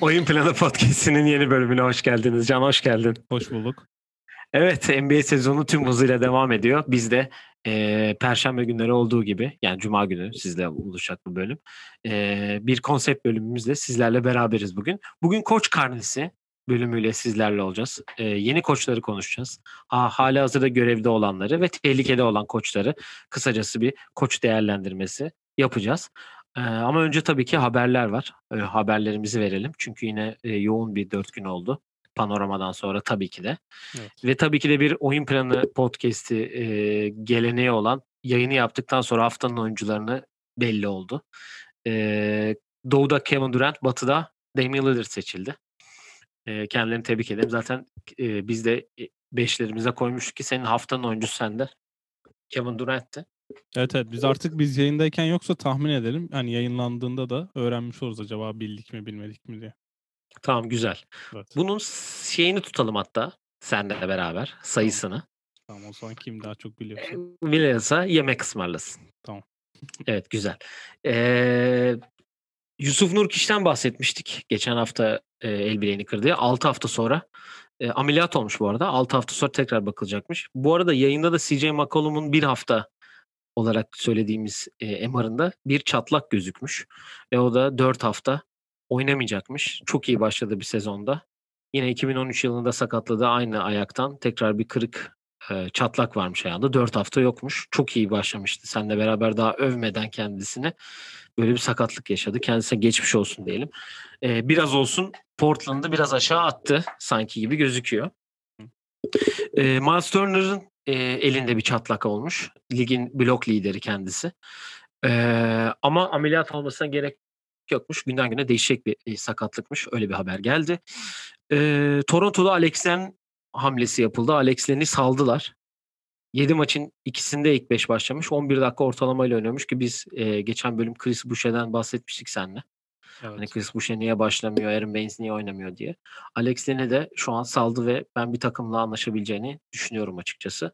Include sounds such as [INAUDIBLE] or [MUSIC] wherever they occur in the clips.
Oyun Planı Podcast'inin yeni bölümüne hoş geldiniz. Can hoş geldin. Hoş bulduk. Evet NBA sezonu tüm hızıyla devam ediyor. Biz de e, Perşembe günleri olduğu gibi yani Cuma günü sizle oluşacak bu bölüm. E, bir konsept bölümümüzle sizlerle beraberiz bugün. Bugün koç karnesi bölümüyle sizlerle olacağız. E, yeni koçları konuşacağız. Ha, hala hazırda görevde olanları ve tehlikede olan koçları kısacası bir koç değerlendirmesi yapacağız. Ee, ama önce tabii ki haberler var. Ee, haberlerimizi verelim. Çünkü yine e, yoğun bir dört gün oldu. Panoramadan sonra tabii ki de. Evet. Ve tabii ki de bir oyun planı podcast'i e, geleneği olan yayını yaptıktan sonra haftanın oyuncularını belli oldu. E, Doğu'da Kevin Durant, Batı'da Damian Lillard seçildi. E, kendilerini tebrik ederim. Zaten e, biz de beşlerimize koymuştuk ki senin haftanın oyuncusu sende. Kevin Durant'ti. Evet evet biz artık biz yayındayken yoksa tahmin edelim. Hani yayınlandığında da öğrenmiş oluruz acaba bildik mi bilmedik mi diye. Tamam güzel. Evet. Bunun şeyini tutalım hatta senle beraber sayısını. Tamam o zaman kim daha çok biliyorsa. Biliyorsa yemek ısmarlasın. Tamam. Evet güzel. Ee, Yusuf Nurkiş'ten bahsetmiştik. Geçen hafta e, el bileğini kırdı. 6 hafta sonra e, ameliyat olmuş bu arada. 6 hafta sonra tekrar bakılacakmış. Bu arada yayında da CJ McCollum'un bir hafta olarak söylediğimiz e, MR'ında bir çatlak gözükmüş. Ve o da 4 hafta oynamayacakmış. Çok iyi başladı bir sezonda. Yine 2013 yılında sakatladı aynı ayaktan. Tekrar bir kırık e, çatlak varmış ayağında. 4 hafta yokmuş. Çok iyi başlamıştı. Seninle beraber daha övmeden kendisini böyle bir sakatlık yaşadı. Kendisine geçmiş olsun diyelim. E, biraz olsun Portland'ı biraz aşağı attı sanki gibi gözüküyor. E, Miles Turner'ın e, elinde bir çatlak olmuş. Ligin blok lideri kendisi. E, ama ameliyat olmasına gerek yokmuş. Günden güne değişecek bir e, sakatlıkmış. Öyle bir haber geldi. E, Toronto'da Alex Len hamlesi yapıldı. Alex Len'i saldılar. 7 maçın ikisinde ilk 5 başlamış. 11 dakika ortalamayla oynamış ki biz e, geçen bölüm Chris Boucher'den bahsetmiştik seninle. Evet. Hani Chris Boucher niye başlamıyor, Aaron Baines niye oynamıyor diye. Alex Len'i de şu an saldı ve ben bir takımla anlaşabileceğini düşünüyorum açıkçası.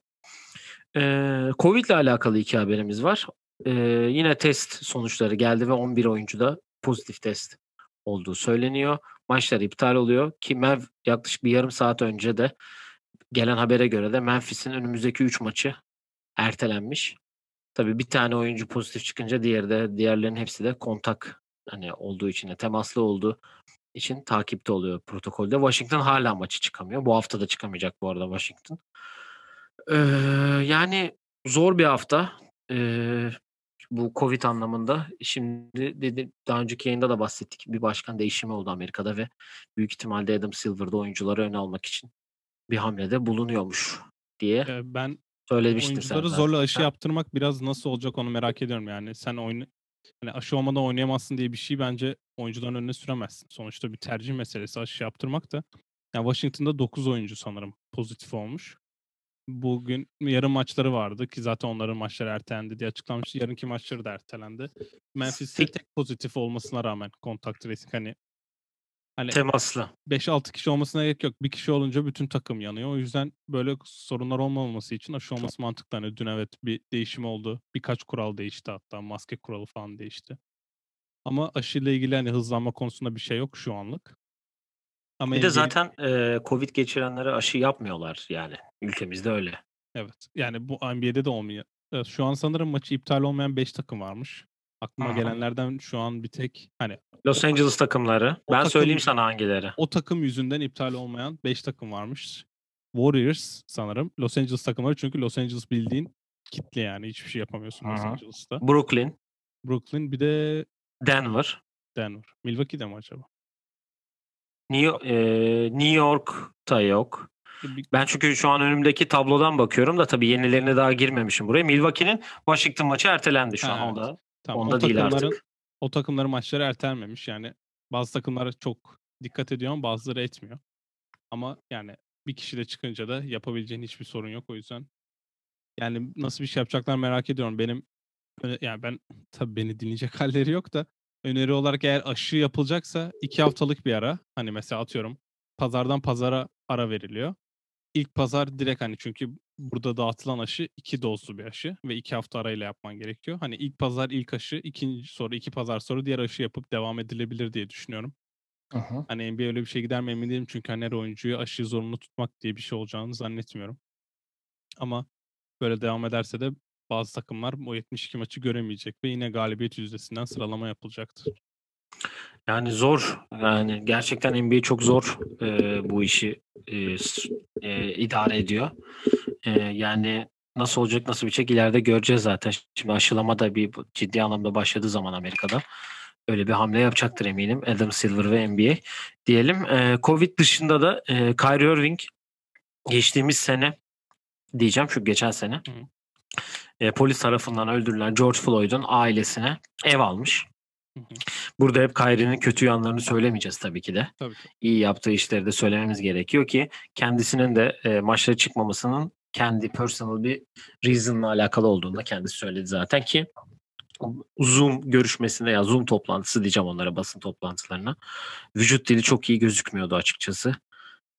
Ee, Covid ile alakalı iki haberimiz var. Ee, yine test sonuçları geldi ve 11 oyuncuda pozitif test olduğu söyleniyor. Maçlar iptal oluyor ki Mev yaklaşık bir yarım saat önce de gelen habere göre de Memphis'in önümüzdeki 3 maçı ertelenmiş. Tabii bir tane oyuncu pozitif çıkınca diğeri de diğerlerinin hepsi de kontak hani olduğu için temaslı olduğu için takipte oluyor protokolde. Washington hala maçı çıkamıyor. Bu hafta da çıkamayacak bu arada Washington. Ee, yani zor bir hafta. Ee, bu Covid anlamında. Şimdi dedi, daha önceki yayında da bahsettik. Bir başkan değişimi oldu Amerika'da ve büyük ihtimalle Adam Silver'da oyuncuları öne almak için bir hamlede bulunuyormuş diye ben söylemiştin sen. oyuncuları zaten. zorla aşı Ha, yaptırmak biraz nasıl olacak onu merak ediyorum yani. Sen oyun hani aşı olmadan oynayamazsın diye bir şey bence oyuncuların önüne süremezsin. Sonuçta bir tercih meselesi aşı yaptırmak da. Yani Washington'da 9 oyuncu sanırım pozitif olmuş. Bugün yarın maçları vardı ki zaten onların maçları ertelendi diye açıklanmıştı. Yarınki maçları da ertelendi. Memphis'te tek pozitif olmasına rağmen kontak tracing hani hani Temaslı. 5-6 kişi olmasına gerek yok. Bir kişi olunca bütün takım yanıyor. O yüzden böyle sorunlar olmaması için aşı olması mantıklı. Hani dün evet bir değişim oldu. Birkaç kural değişti hatta. Maske kuralı falan değişti. Ama aşıyla ilgili hani hızlanma konusunda bir şey yok şu anlık. Ama Bir de zaten e, Covid geçirenlere aşı yapmıyorlar yani. Ülkemizde öyle. evet. Yani bu NBA'de de olmuyor. Evet, şu an sanırım maçı iptal olmayan 5 takım varmış. Aklıma hı. gelenlerden şu an bir tek hani Los Angeles takımları. O Ben takım- söyleyeyim sana hangileri. o takım yüzünden iptal olmayan 5 takım varmış. Warriors sanırım. Los Angeles takımları çünkü Los Angeles bildiğin kitle yani hiçbir şey yapamıyorsun Los Hı hı. Angeles'ta. Brooklyn, Brooklyn bir de Denver, Denver. Milwaukee'de mi acaba? New, e, New York'ta yok. Bir- Ben çünkü şu an önümdeki tablodan bakıyorum da tabii yenilerine daha girmemişim buraya. Milwaukee'nin Washington maçı ertelendi şu Ha, an. evet. Onda, Tamam, onda o değil artık. O takımların maçları ertelenmemiş. Yani bazı takımlara çok dikkat ediyor ama bazıları etmiyor. Ama yani bir kişi de çıkınca da yapabileceğin hiçbir sorun yok o yüzden. Yani nasıl bir şey yapacaklar merak ediyorum. Benim yani ben tabii beni dinleyecek [LAUGHS] halleri yok da öneri olarak eğer aşı yapılacaksa iki haftalık bir ara. Hani mesela atıyorum pazardan pazara ara veriliyor. İlk pazar direkt hani çünkü burada dağıtılan aşı 2 dozlu bir aşı ve 2 hafta arayla yapman gerekiyor. Hani ilk pazar ilk aşı, ikinci sonra 2 pazar sonra diğer aşı yapıp devam edilebilir diye düşünüyorum. Hı. Hani NBA öyle bir şey gider mi emin değilim çünkü hani her oyuncuyu aşıyı zorunlu tutmak diye bir şey olacağını zannetmiyorum. Ama böyle devam ederse de bazı takımlar o 72 maçı göremeyecek ve yine galibiyet yüzdesinden sıralama yapılacaktır. Yani zor. Yani gerçekten NBA çok zor e, bu işi e, e, idare ediyor. E, yani nasıl olacak, nasıl bitecek ileride göreceğiz zaten. Şimdi aşılama da bir ciddi anlamda başladığı zaman Amerika'da öyle bir hamle yapacaktır eminim. Adam Silver ve NBA diyelim. E, Covid dışında da e, Kyrie Irving geçtiğimiz sene diyeceğim şu geçen sene e, polis tarafından öldürülen George Floyd'un ailesine ev almış. Hı hı. Burada hep Kyrie'nin kötü yanlarını söylemeyeceğiz tabii ki de. Tabii. İyi yaptığı işleri de söylememiz gerekiyor ki kendisinin de e, maçlara çıkmamasının kendi personal bir reason'la alakalı olduğunu da kendisi söyledi zaten ki Zoom görüşmesinde ya Zoom toplantısı diyeceğim onlara basın toplantılarına. Vücut dili çok iyi gözükmüyordu açıkçası.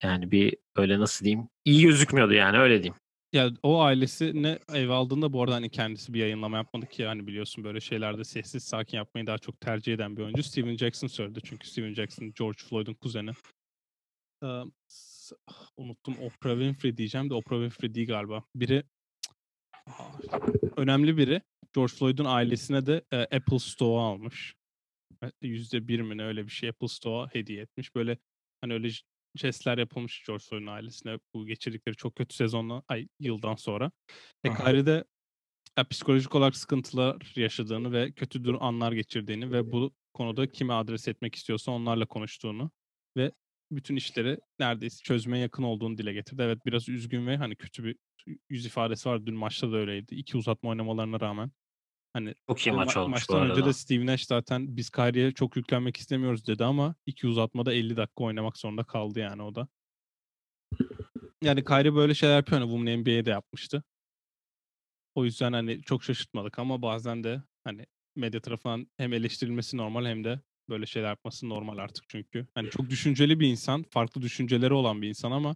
Yani bir öyle nasıl diyeyim iyi gözükmüyordu yani öyle diyeyim. Ya o ailesi ne ev aldığında bu arada hani kendisi bir yayınlama yapmadı ki yani biliyorsun böyle şeylerde sessiz sakin yapmayı daha çok tercih eden bir oyuncu. Steven Jackson söyledi çünkü Steven Jackson George Floyd'un kuzeni. Ee, unuttum Oprah Winfrey diyeceğim de Oprah Winfrey değil galiba. Biri Aa, önemli biri George Floyd'un ailesine de e, Apple Store almış. Yüzde bir mi ne öyle bir şey Apple Store'a hediye etmiş. Böyle hani öyle jestler yapılmış George Floyd'un ailesine bu geçirdikleri çok kötü sezonla ay yıldan sonra. E. Kyrie de ya, psikolojik olarak sıkıntılar yaşadığını ve kötü dur anlar geçirdiğini ve bu konuda kime adres etmek istiyorsa onlarla konuştuğunu ve bütün işleri neredeyse çözmeye yakın olduğunu dile getirdi. Evet biraz üzgün ve hani kötü bir yüz ifadesi var. Dün maçta da öyleydi. İki uzatma oynamalarına rağmen. Hani Çok iyi Dün maç ma- olmuş bu maçtan önce arada. de Steve Nash zaten biz Kyrie'ye çok yüklenmek istemiyoruz dedi ama iki uzatmada 50 dakika oynamak zorunda kaldı yani o da. Yani Kyrie böyle şeyler yapıyor. Hani Women NBA'de de yapmıştı. O yüzden hani çok şaşırtmadık ama bazen de hani medya tarafından hem eleştirilmesi normal hem de böyle şeyler yapması normal artık çünkü. Hani çok düşünceli bir insan, farklı düşünceleri olan bir insan ama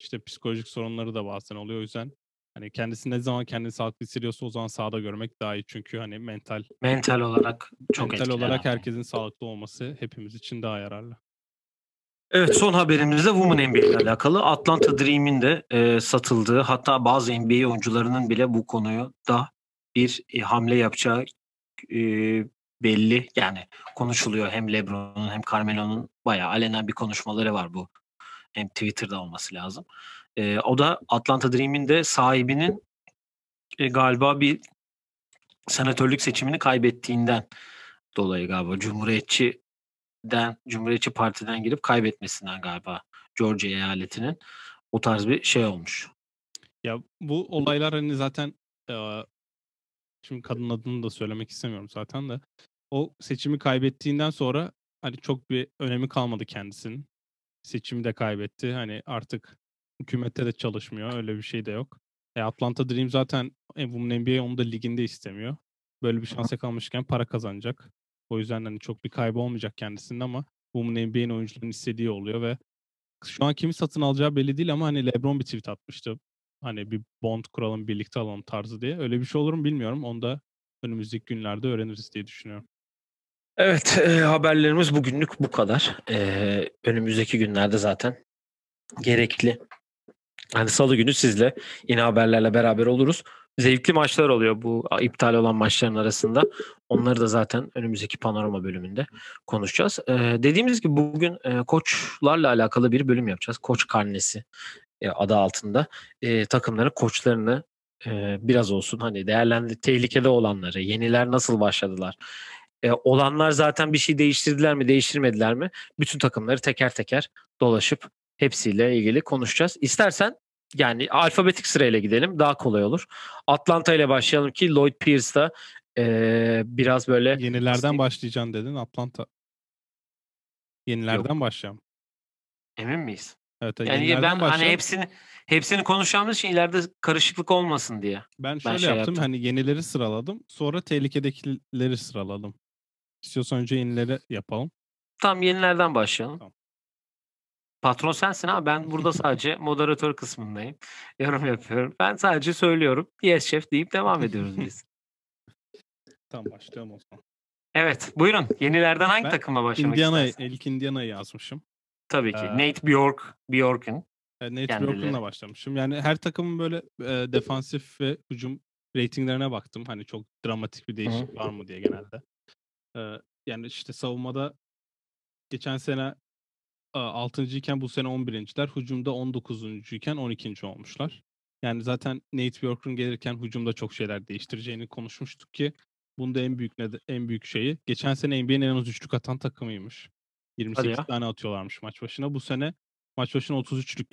işte psikolojik sorunları da bazen oluyor. O yüzden hani kendisi ne zaman kendini sağlıklı hissediyorsa o zaman sahada görmek daha iyi. Çünkü hani mental Mental olarak çok mental olarak abi. herkesin sağlıklı olması hepimiz için daha yararlı. Evet son haberimiz de Women NBA ile alakalı. Atlanta Dream'in de e, satıldığı hatta bazı NBA oyuncularının bile bu konuyu da bir e, hamle yapacağı e, belli. Yani konuşuluyor hem LeBron'un hem Carmelo'nun bayağı alenen bir konuşmaları var bu. Hem Twitter'da olması lazım. E, o da Atlanta Dream'in de sahibinin e, galiba bir senatörlük seçimini kaybettiğinden dolayı galiba Cumhuriyetçiden Cumhuriyetçi Parti'den girip kaybetmesinden galiba Georgia eyaletinin o tarz bir şey olmuş. Ya bu olaylar hani zaten eee, şimdi kadın adını da söylemek istemiyorum zaten de o seçimi kaybettiğinden sonra hani çok bir önemi kalmadı kendisinin. Seçimi de kaybetti. Hani artık hükümette de çalışmıyor. Öyle bir şey de yok. E Atlanta Dream zaten e, Women NBA onu da liginde istemiyor. Böyle bir şansa kalmışken para kazanacak. O yüzden hani çok bir kaybı olmayacak kendisinin ama Women NBA'nin oyuncuların istediği oluyor ve şu an kimi satın alacağı belli değil ama hani LeBron bir tweet atmıştı. Hani bir bond kuralım birlikte alalım tarzı diye. Öyle bir şey olur mu bilmiyorum. Onu da önümüzdeki günlerde öğreniriz diye düşünüyorum. Evet e, haberlerimiz bugünlük bu kadar. E, önümüzdeki günlerde zaten gerekli. Hani salı günü sizle yine haberlerle beraber oluruz. Zevkli maçlar oluyor bu iptal olan maçların arasında. Onları da zaten önümüzdeki panorama bölümünde konuşacağız. E, dediğimiz gibi bugün e, koçlarla alakalı bir bölüm yapacağız. Koç karnesi e, adı altında. E, takımların koçlarını e, biraz olsun hani değerlendi tehlikede olanları, yeniler nasıl başladılar, e, olanlar zaten bir şey değiştirdiler mi, değiştirmediler mi? Bütün takımları teker teker dolaşıp hepsiyle ilgili konuşacağız. İstersen yani alfabetik sırayla gidelim. Daha kolay olur. Atlanta ile başlayalım ki Lloyd Pierce da e, biraz böyle Yenilerden başlayacaksın dedin Atlanta. Yenilerden başlayalım. emin miyiz? Evet, Yani ben hani başlayalım. hepsini hepsini konuşacağımız için ileride karışıklık olmasın diye. Ben şöyle şey yaptım. yaptım. Hani yenileri sıraladım. Sonra tehlikedekileri sıraladım. İstiyorsan önce yenileri yapalım. Tam yenilerden başlayalım. Tamam. Patron sensin ama ben burada sadece moderatör kısmındayım. Yorum yapıyorum. Ben sadece söylüyorum. Yes şef deyip devam ediyoruz biz. [LAUGHS] Tamam başlayalım o zaman. Evet buyurun. Yenilerden hangi Ben takımla başlamak Indiana'yı, istersin? ilk Indiana'yı yazmışım. Tabii ki. Ee, Nate Bjork, Bjork'un. e, Nate Kendileri. Bjork'unla başlamışım. Yani her takımın böyle e, defansif ve hücum ratinglerine baktım. Hani çok dramatik bir değişik var mı diye genelde. E, yani işte savunmada geçen sene 6. iken bu sene 11.ler. Hücumda 19. iken 12. olmuşlar. Yani zaten Nate Bjork'un gelirken hücumda çok şeyler değiştireceğini konuşmuştuk ki bunda en büyük nede- en büyük şeyi geçen sene NBA'nin en az üçlük atan takımıymış. 28 ya. tane atıyorlarmış maç başına. Bu sene maç başına 33 üçlük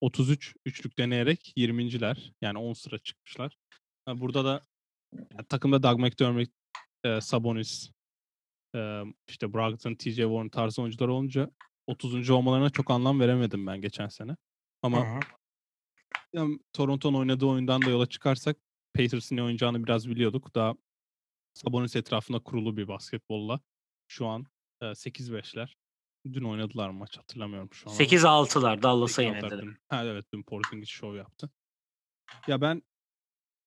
33 üçlük deneyerek 20.ler. Yani 10 sıra çıkmışlar. Ha, Burada da yani takımda Doug McDermott, e, Sabonis, e, işte Brogdon, TJ Warren tarzı oyuncular olunca 30. olmalarına çok anlam veremedim ben geçen sene. Ama hı. yani Toronto'nun oynadığı oyundan da yola çıkarsak ne oynayacağını biraz biliyorduk. Daha Sabonis etrafında kurulu bir basketbolla. Şu an e, 8-5'ler. Dün oynadılar maç hatırlamıyorum şu an. ama. 8-6'lar Dallas'a 8-6'lar yenildiler. Ha, evet dün Porzingis şov yaptı. Ya ben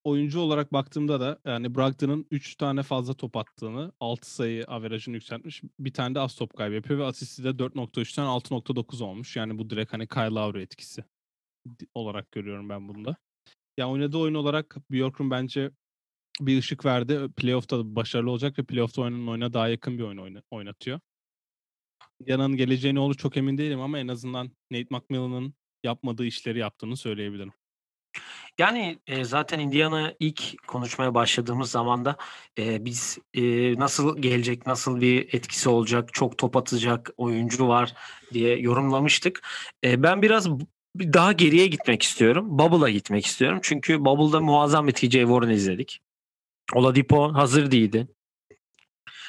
oyuncu olarak baktığımda da yani Brogdon'ın 3 tane fazla top attığını, 6 sayı averajını yükseltmiş. Bir tane de az top kaybı yapıyor ve asisti de 4.3'ten 6.9 olmuş. Yani bu direkt hani Kyle Lowry etkisi olarak görüyorum ben bunda. Ya oynadığı oyun olarak Bjork'un bence bir ışık verdi. Playoff'ta başarılı olacak ve playoff'ta oyunun oyuna daha yakın bir oyun oyna- oynatıyor. Yana'nın geleceğine olur çok emin değilim ama en azından Nate McMillan'ın yapmadığı işleri yaptığını söyleyebilirim. Yani e, zaten Indiana ilk konuşmaya başladığımız zaman da e, biz e, nasıl gelecek, nasıl bir etkisi olacak, çok top atacak oyuncu var diye yorumlamıştık. E, ben biraz daha geriye gitmek istiyorum. Bubble'a gitmek istiyorum. Çünkü Bubble'da muazzam bir TJ Warren izledik. Oladipo hazır değildi.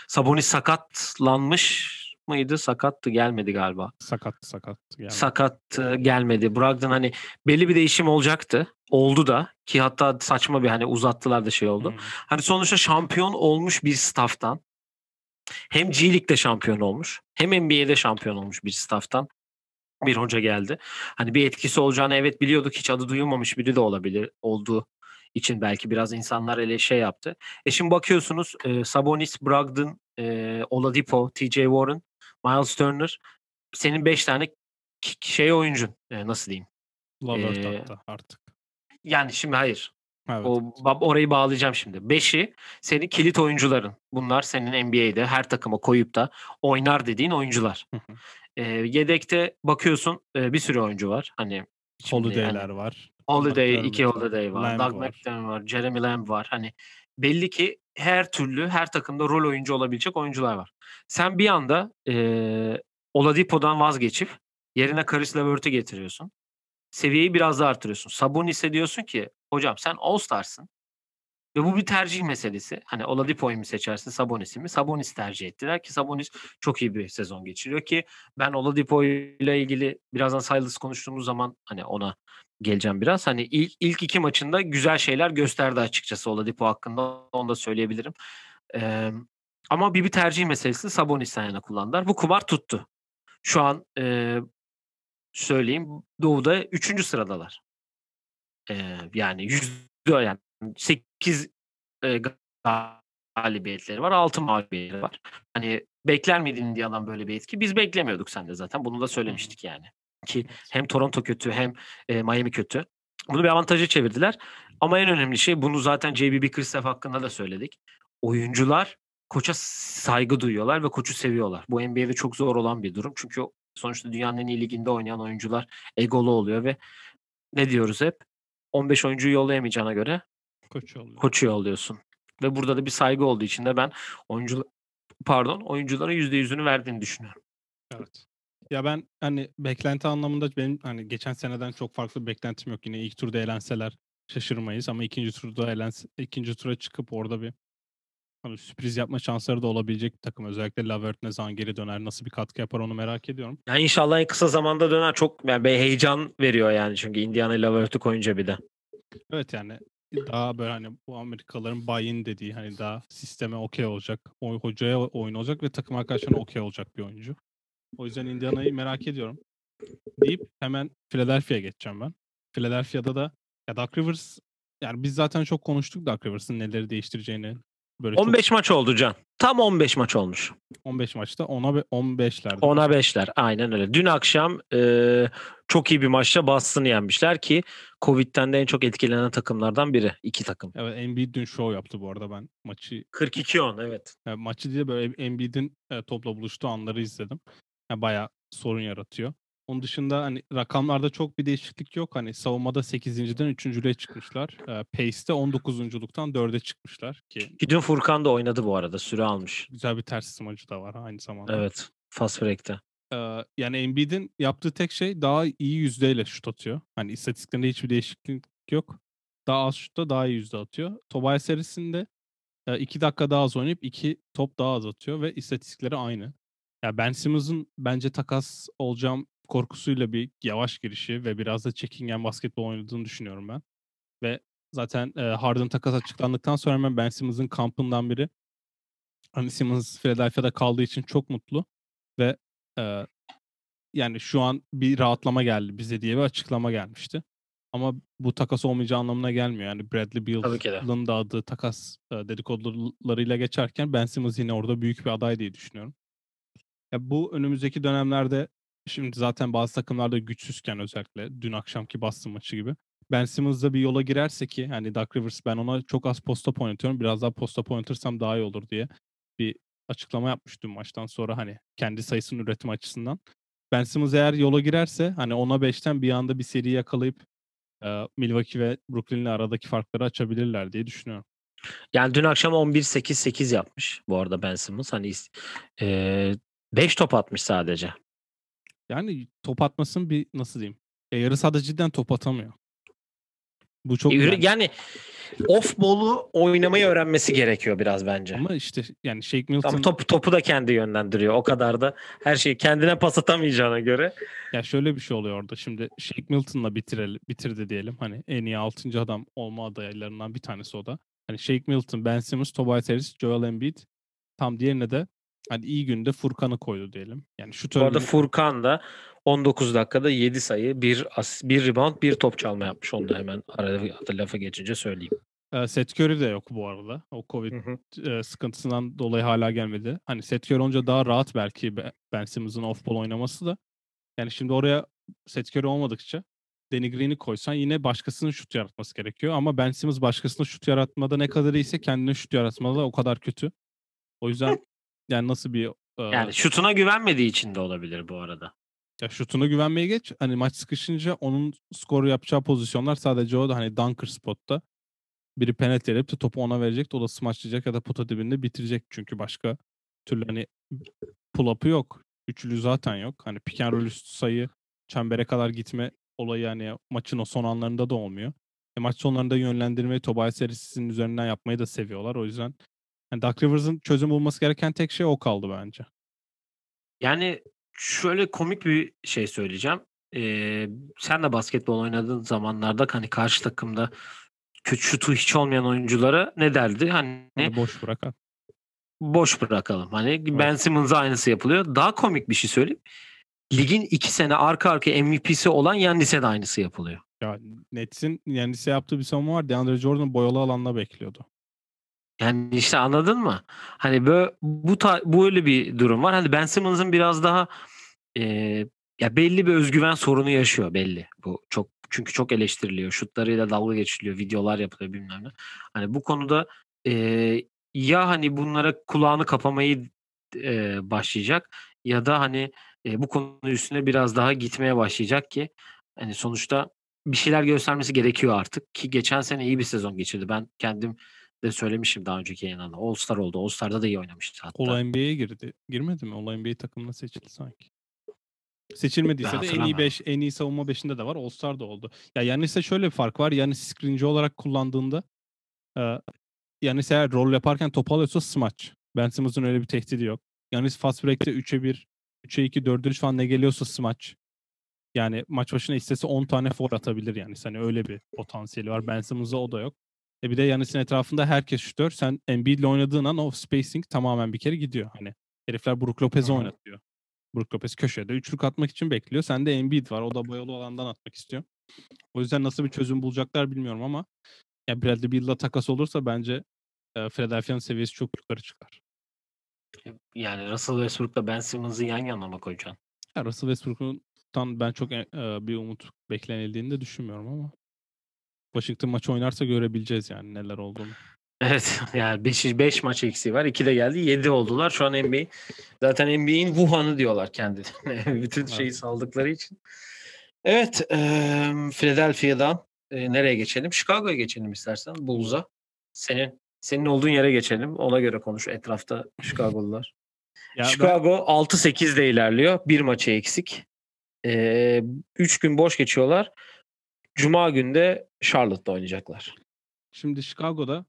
Sabonis sakatlanmış mıydı? Sakattı gelmedi galiba. Sakat sakat. Yani. sakat gelmedi. Brogdon hani belli bir değişim olacaktı. Oldu da ki hatta saçma bir hani uzattılar da şey oldu. Hmm. Hani sonuçta şampiyon olmuş bir stafftan hem G League'de şampiyon olmuş hem NBA'de şampiyon olmuş bir stafftan bir hoca geldi. Hani bir etkisi olacağını evet biliyorduk. Hiç adı duyulmamış biri de olabilir. Olduğu için belki biraz insanlar ele şey yaptı. E şimdi bakıyorsunuz e, Sabonis, Brogdon, e, Oladipo, TJ Warren, Miles Turner senin 5 tane şey oyuncun. E, nasıl diyeyim? Lavert Ee, hatta artık. Yani şimdi hayır. Evet. O orayı bağlayacağım şimdi. Beşi senin kilit oyuncuların. Bunlar senin NBA'de her takıma koyup da oynar dediğin oyuncular. Ee, yedekte bakıyorsun e, bir sürü oyuncu var. Hani şimdi Holiday'ler hani var. Holiday, McDermott iki Holiday var. Lamb Doug var. McDermott var. Jeremy Lamb var. Hani belli ki her türlü her takımda rol oyuncu olabilecek oyuncular var. Sen bir anda e, Oladipo'dan vazgeçip yerine Karis Levert'ı getiriyorsun. Seviyeyi biraz daha artırıyorsun. Sabonis'e diyorsun ki hocam sen All-Star'sın. Ve bu bir tercih meselesi. Hani Oladipo'yu mu seçersin Sabonis'i mi? Sabonis tercih ettiler ki Sabonis çok iyi bir sezon geçiriyor ki ben Oladipo ile ilgili birazdan Silas konuştuğumuz zaman hani ona geleceğim biraz. Hani ilk, ilk iki maçında güzel şeyler gösterdi açıkçası Oladipo hakkında. Onu da söyleyebilirim. Ee, ama bir bir tercih meselesi Sabonis'ten yana kullandılar. Bu kumar tuttu. Şu an e, söyleyeyim Doğu'da üçüncü sıradalar. Ee, yani yüzde yani 8 e, galibiyetleri var. 6 mağlubiyetleri var. Hani bekler miydin Indiana'dan böyle bir etki? Biz beklemiyorduk sen de zaten. Bunu da söylemiştik yani. Ki hem Toronto kötü hem e, Miami kötü. Bunu bir avantaja çevirdiler. Ama en önemli şey bunu zaten JB Bickerstaff hakkında da söyledik. Oyuncular koça saygı duyuyorlar ve koçu seviyorlar. Bu NBA'de çok zor olan bir durum. Çünkü sonuçta dünyanın en iyi liginde oynayan oyuncular egolu oluyor ve ne diyoruz hep? 15 oyuncuyu yollayamayacağına göre Koç oluyor. koçu yolluyorsun. Ve burada da bir saygı olduğu için de ben oyuncu pardon oyunculara %100'ünü verdiğini düşünüyorum. Evet. Ya ben hani beklenti anlamında benim hani geçen seneden çok farklı bir beklentim yok. Yine ilk turda elenseler şaşırmayız ama ikinci turda elense, ikinci tura çıkıp orada bir hani sürpriz yapma şansları da olabilecek bir takım. Özellikle Lavert ne zaman geri döner, nasıl bir katkı yapar onu merak ediyorum. Yani inşallah en kısa zamanda döner. Çok yani bir heyecan veriyor yani çünkü Indiana ile Lavert'ı koyunca bir de. Evet yani daha böyle hani bu Amerikalıların buy-in dediği hani daha sisteme okey olacak, o hocaya oyun olacak ve takım arkadaşlarına okey olacak bir oyuncu. O yüzden Indiana'yı merak ediyorum. deyip hemen Philadelphia'ya geçeceğim ben. Philadelphia'da da ya Doug Rivers yani biz zaten çok konuştuk Doug Rivers'ın neleri değiştireceğini. Böyle 15 maç oldu Can. Tam 15 maç olmuş. 15 maçta 10'a 15'lerde. 10'a 5'ler. Aynen öyle. Dün akşam e, çok iyi bir maçta Boston'ı yenmişler ki Covid'den de en çok etkilenen takımlardan biri. iki takım. Evet Embiid dün show yaptı bu arada ben maçı. 42-10 evet. Yani maçı de böyle Embiid'in e, topla buluştuğu anları izledim. Yani bayağı sorun yaratıyor. Onun dışında hani rakamlarda çok bir değişiklik yok. Hani savunmada 8.den 3.lüğe çıkmışlar. E, Pace'te 19.luktan 4'e çıkmışlar ki dün Furkan da oynadı bu arada. Süre almış. güzel bir ters smacı da var aynı zamanda. Evet. Fast break'te. Ee, yani Embiid'in yaptığı tek şey daha iyi yüzdeyle şut atıyor. Hani istatistiklerinde hiçbir değişiklik yok. Daha az şutta daha iyi yüzde atıyor. Tobias Harris'in de 2 dakika daha az oynayıp 2 top daha az atıyor ve istatistikleri aynı. Ya Ben Simmons'ın bence takas olacağım korkusuyla bir yavaş girişi ve biraz da çekingen basketbol oynadığını düşünüyorum ben. Ve zaten e, Harden takas açıklandıktan sonra hemen Ben Simmons'ın kampından biri hani Simmons Philadelphia'da kaldığı için çok mutlu ve e, yani şu an bir rahatlama geldi bize diye bir açıklama gelmişti. Ama bu takas olmayacağı anlamına gelmiyor. Yani Bradley. Beal'ın da adı takas e, dedikodularıyla geçerken Ben Simmons yine orada büyük bir aday diye düşünüyorum. Ya bu önümüzdeki dönemlerde şimdi zaten bazı takımlarda güçsüzken özellikle dün akşamki Boston maçı gibi Ben Simmons da bir yola girerse ki hani Doug Rivers ben ona çok az posta oynatıyorum. Biraz daha posta oynatırsam daha iyi olur diye bir açıklama yapmış dün maçtan sonra hani kendi sayısını üretim açısından. Ben Simmons eğer yola girerse hani 10'a 5'ten bir anda bir seri yakalayıp e, Milwaukee ve Brooklyn'le aradaki farkları açabilirler diye düşünüyorum. Yani dün akşam 11-8-8 yapmış bu arada Ben Simmons. Hani 5 top atmış sadece. Yani top atmasın bir nasıl diyeyim? Ya yarı sahada cidden top atamıyor. Bu çok E, yani. Off ball'u oynamayı öğrenmesi gerekiyor biraz bence. Ama işte yani Shake Milton Ama topu, topu da kendi yönlendiriyor. O kadar da her şeyi kendine pas atamayacağına göre. ya şöyle bir şey oluyor orada. Şimdi Shake Milton'la bitirelim, bitirdi diyelim. Hani en iyi 6. adam olma adaylarından bir tanesi o da. Hani Shake Milton, Ben Simmons, Tobias Harris, Joel Embiid. Tam diğerine de hani iyi günde Furkan'ı koydu diyelim. Yani şu Bu arada Furkan da 19 dakikada 7 sayı, 1 asist, 1 rebound, 1 top çalma yapmış. Onu da hemen arada lafa geçince söyleyeyim. e, Seth Curry de yok bu arada. O Covid e, sıkıntısından dolayı hala gelmedi. Hani Seth Curry olunca daha rahat belki Be- Ben Simmons'ın off-ball oynaması da. Yani şimdi oraya Seth Curry olmadıkça Danny Green'i koysan yine başkasının şut yaratması gerekiyor. Ama Ben Simmons başkasının şut yaratmada ne kadar iyiyse kendine şut yaratmada da o kadar kötü. O yüzden yani nasıl bir e, Yani şutuna güvenmediği için de olabilir bu arada. ya şutuna güvenmeye geç. Hani maç sıkışınca onun skoru yapacağı pozisyonlar sadece o da hani dunker spotta. Biri penetre edip de topu ona verecek. O da smaçlayacak ya da pota dibinde bitirecek. Çünkü başka türlü hani pull up'ı yok. Üçlü zaten yok. Hani pick and roll üstü sayı çembere kadar gitme olayı hani maçın o son anlarında da olmuyor. E maç sonlarında yönlendirmeyi Tobias Harris'in üzerinden yapmayı da seviyorlar. O yüzden yani Doug Rivers'ın çözüm bulması gereken tek şey o kaldı bence. Yani şöyle komik bir şey söyleyeceğim. Ee, sen de basketbol oynadığın zamanlarda hani karşı takımda kötü şutu hiç olmayan oyunculara ne derdi? Hani Onu boş bırakan. boş bırakalım. Hani Ben Simmons'a aynısı yapılıyor. Daha komik bir şey söyleyeyim. Ligin iki sene arka arka MVP'si olan Yannis'e de aynısı yapılıyor. Ya Nets'in Yannis'e yaptığı bir savunma var. DeAndre Jordan boyalı alanda bekliyordu. Yani işte anladın mı? Hani böyle bu ta, bu öyle bir durum var. Hani Ben Simmons'ın biraz daha e, ya belli bir özgüven sorunu yaşıyor belli. Bu çok çünkü çok eleştiriliyor. Şutlarıyla dalga geçiliyor, videolar yapılıyor bilmem ne. Hani bu konuda e, ya hani bunlara kulağını kapamayı e, başlayacak ya da hani e, bu konu üstüne biraz daha gitmeye başlayacak ki hani sonuçta bir şeyler göstermesi gerekiyor artık ki geçen sene iyi bir sezon geçirdi. Ben kendim de söylemişim daha önceki yayınlarda. All Star oldu. All Star'da da iyi oynamıştı hatta. Ola NBA'ye girdi. Girmedi mi? Ola NBA takımına seçildi sanki. Seçilmediyse de en iyi hatırlamıyorum. 5, en iyi savunma 5'inde de var. All Star da oldu. Ya Yannis'e şöyle bir fark var. Yannis screenci olarak kullandığında e, Yannis eğer rol yaparken top alıyorsa smaç. Ben Simmons'ın öyle bir tehdidi yok. Yannis fast break'te 3'e 1, 3'e 2, 4'e 3 falan ne geliyorsa smaç. Yani maç başına istese 10 tane foul atabilir yani. Hani öyle bir potansiyeli var. Ben Simmons'da o da yok. E bir de Yannis'in etrafında herkes şutör. Sen Embiid'le oynadığın an o spacing tamamen bir kere gidiyor. Hani herifler Brook Lopez'i oynatıyor. Brook Lopez köşede üçlük atmak için bekliyor. Sende Embiid var. O da boyalı alandan atmak istiyor. O yüzden nasıl bir çözüm bulacaklar bilmiyorum ama ya Bradley Beal'la takas olursa bence e, Philadelphia'nın seviyesi çok yukarı çıkar. Yani Russell Westbrook'la Ben Simmons'ı yan yana mı koyacaksın? Ya Russell Westbrook'tan ben çok e, bir umut beklenildiğini de düşünmüyorum ama Washington maçı oynarsa görebileceğiz yani neler olduğunu. Evet [LAUGHS] yani 5 5 maç eksiği var. 2 de geldi. 7 oldular. Şu an NBA zaten NBA'in Wuhan'ı diyorlar kendilerine. [LAUGHS] Bütün şeyi Evet. saldıkları için. Evet, eee Philadelphia'dan eee, nereye geçelim? Chicago'ya geçelim istersen. Bulls'a. Senin senin olduğun yere geçelim. Ona göre konuş etrafta Chicago'lular. Ya ben- Chicago 6-8 de ilerliyor. Bir maçı eksik. 3 gün boş geçiyorlar. Cuma günde Charlotte'da oynayacaklar. Şimdi Chicago'da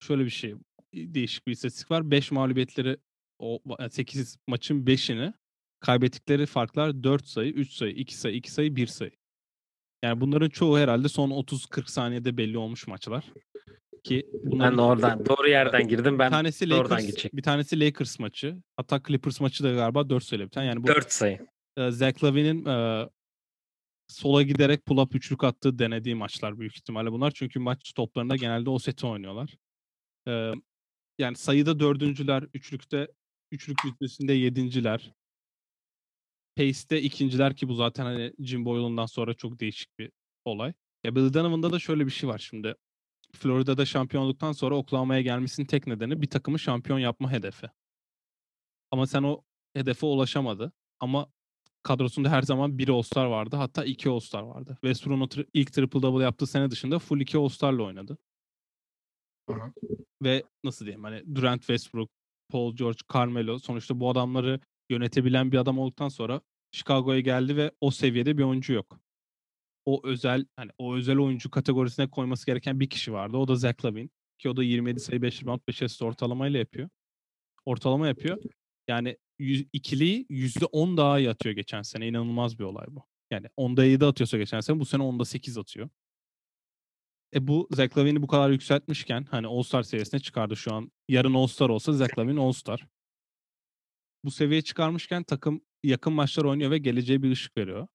şöyle bir şey değişik bir istatistik var. 5 mağlubiyetleri o 8 maçın 5'ini kaybettikleri farklar 4 sayı, 3 sayı, 2 sayı, 2 sayı, 1 sayı. Yani bunların çoğu herhalde son 30-40 saniyede belli olmuş maçlar. Ki Ben bunların oradan doğru yerden girdim. bir Ben tanesi oradan Lakers, gidecek. bir tanesi Lakers maçı. Hatta Clippers maçı da galiba 4 sayılı bir tane. Yani bu 4 sayı. e, Zach Lavine'in e, sola giderek pull-up üçlük attığı denediği maçlar büyük ihtimalle bunlar. Çünkü maç toplarında genelde o seti oynuyorlar. E, yani sayıda dördüncüler, üçlükte üçlük yüzdesinde yedinciler. Pace'de ikinciler ki bu zaten hani Jim Boyle'undan sonra çok değişik bir olay. Ya Billy Donovan'da da şöyle bir şey var şimdi. Florida'da şampiyonluktan sonra Oklahoma'ya gelmesinin tek nedeni bir takımı şampiyon yapma hedefi. Ama sen o hedefe ulaşamadı. Ama kadrosunda her zaman bir All-Star vardı. Hatta iki All-Star vardı. Westbrook'un tri- ilk triple-double yaptığı sene dışında full iki All-Star'la oynadı. Hı hı. Ve nasıl diyeyim hani Durant Westbrook, Paul George, Carmelo sonuçta bu adamları yönetebilen bir adam olduktan sonra Chicago'ya geldi ve o seviyede bir oyuncu yok. O özel hani o özel oyuncu kategorisine koyması gereken bir kişi vardı. O da Zach Lavine ki o da 27 sayı 5 rebound 5 asist ortalamayla yapıyor. Ortalama yapıyor. Yani yüz, ikiliyi %10 daha iyi atıyor geçen sene. İnanılmaz bir olay bu. Yani 10'da 7 atıyorsa geçen sene bu sene 10'da 8 atıyor. E bu Zach Lavine'i bu kadar yükseltmişken hani All-Star seviyesine çıkardı şu an. Yarın All-Star olsa Zach Lavine All-Star. Bu seviyeye çıkarmışken takım yakın maçlar oynuyor ve geleceğe bir ışık veriyor.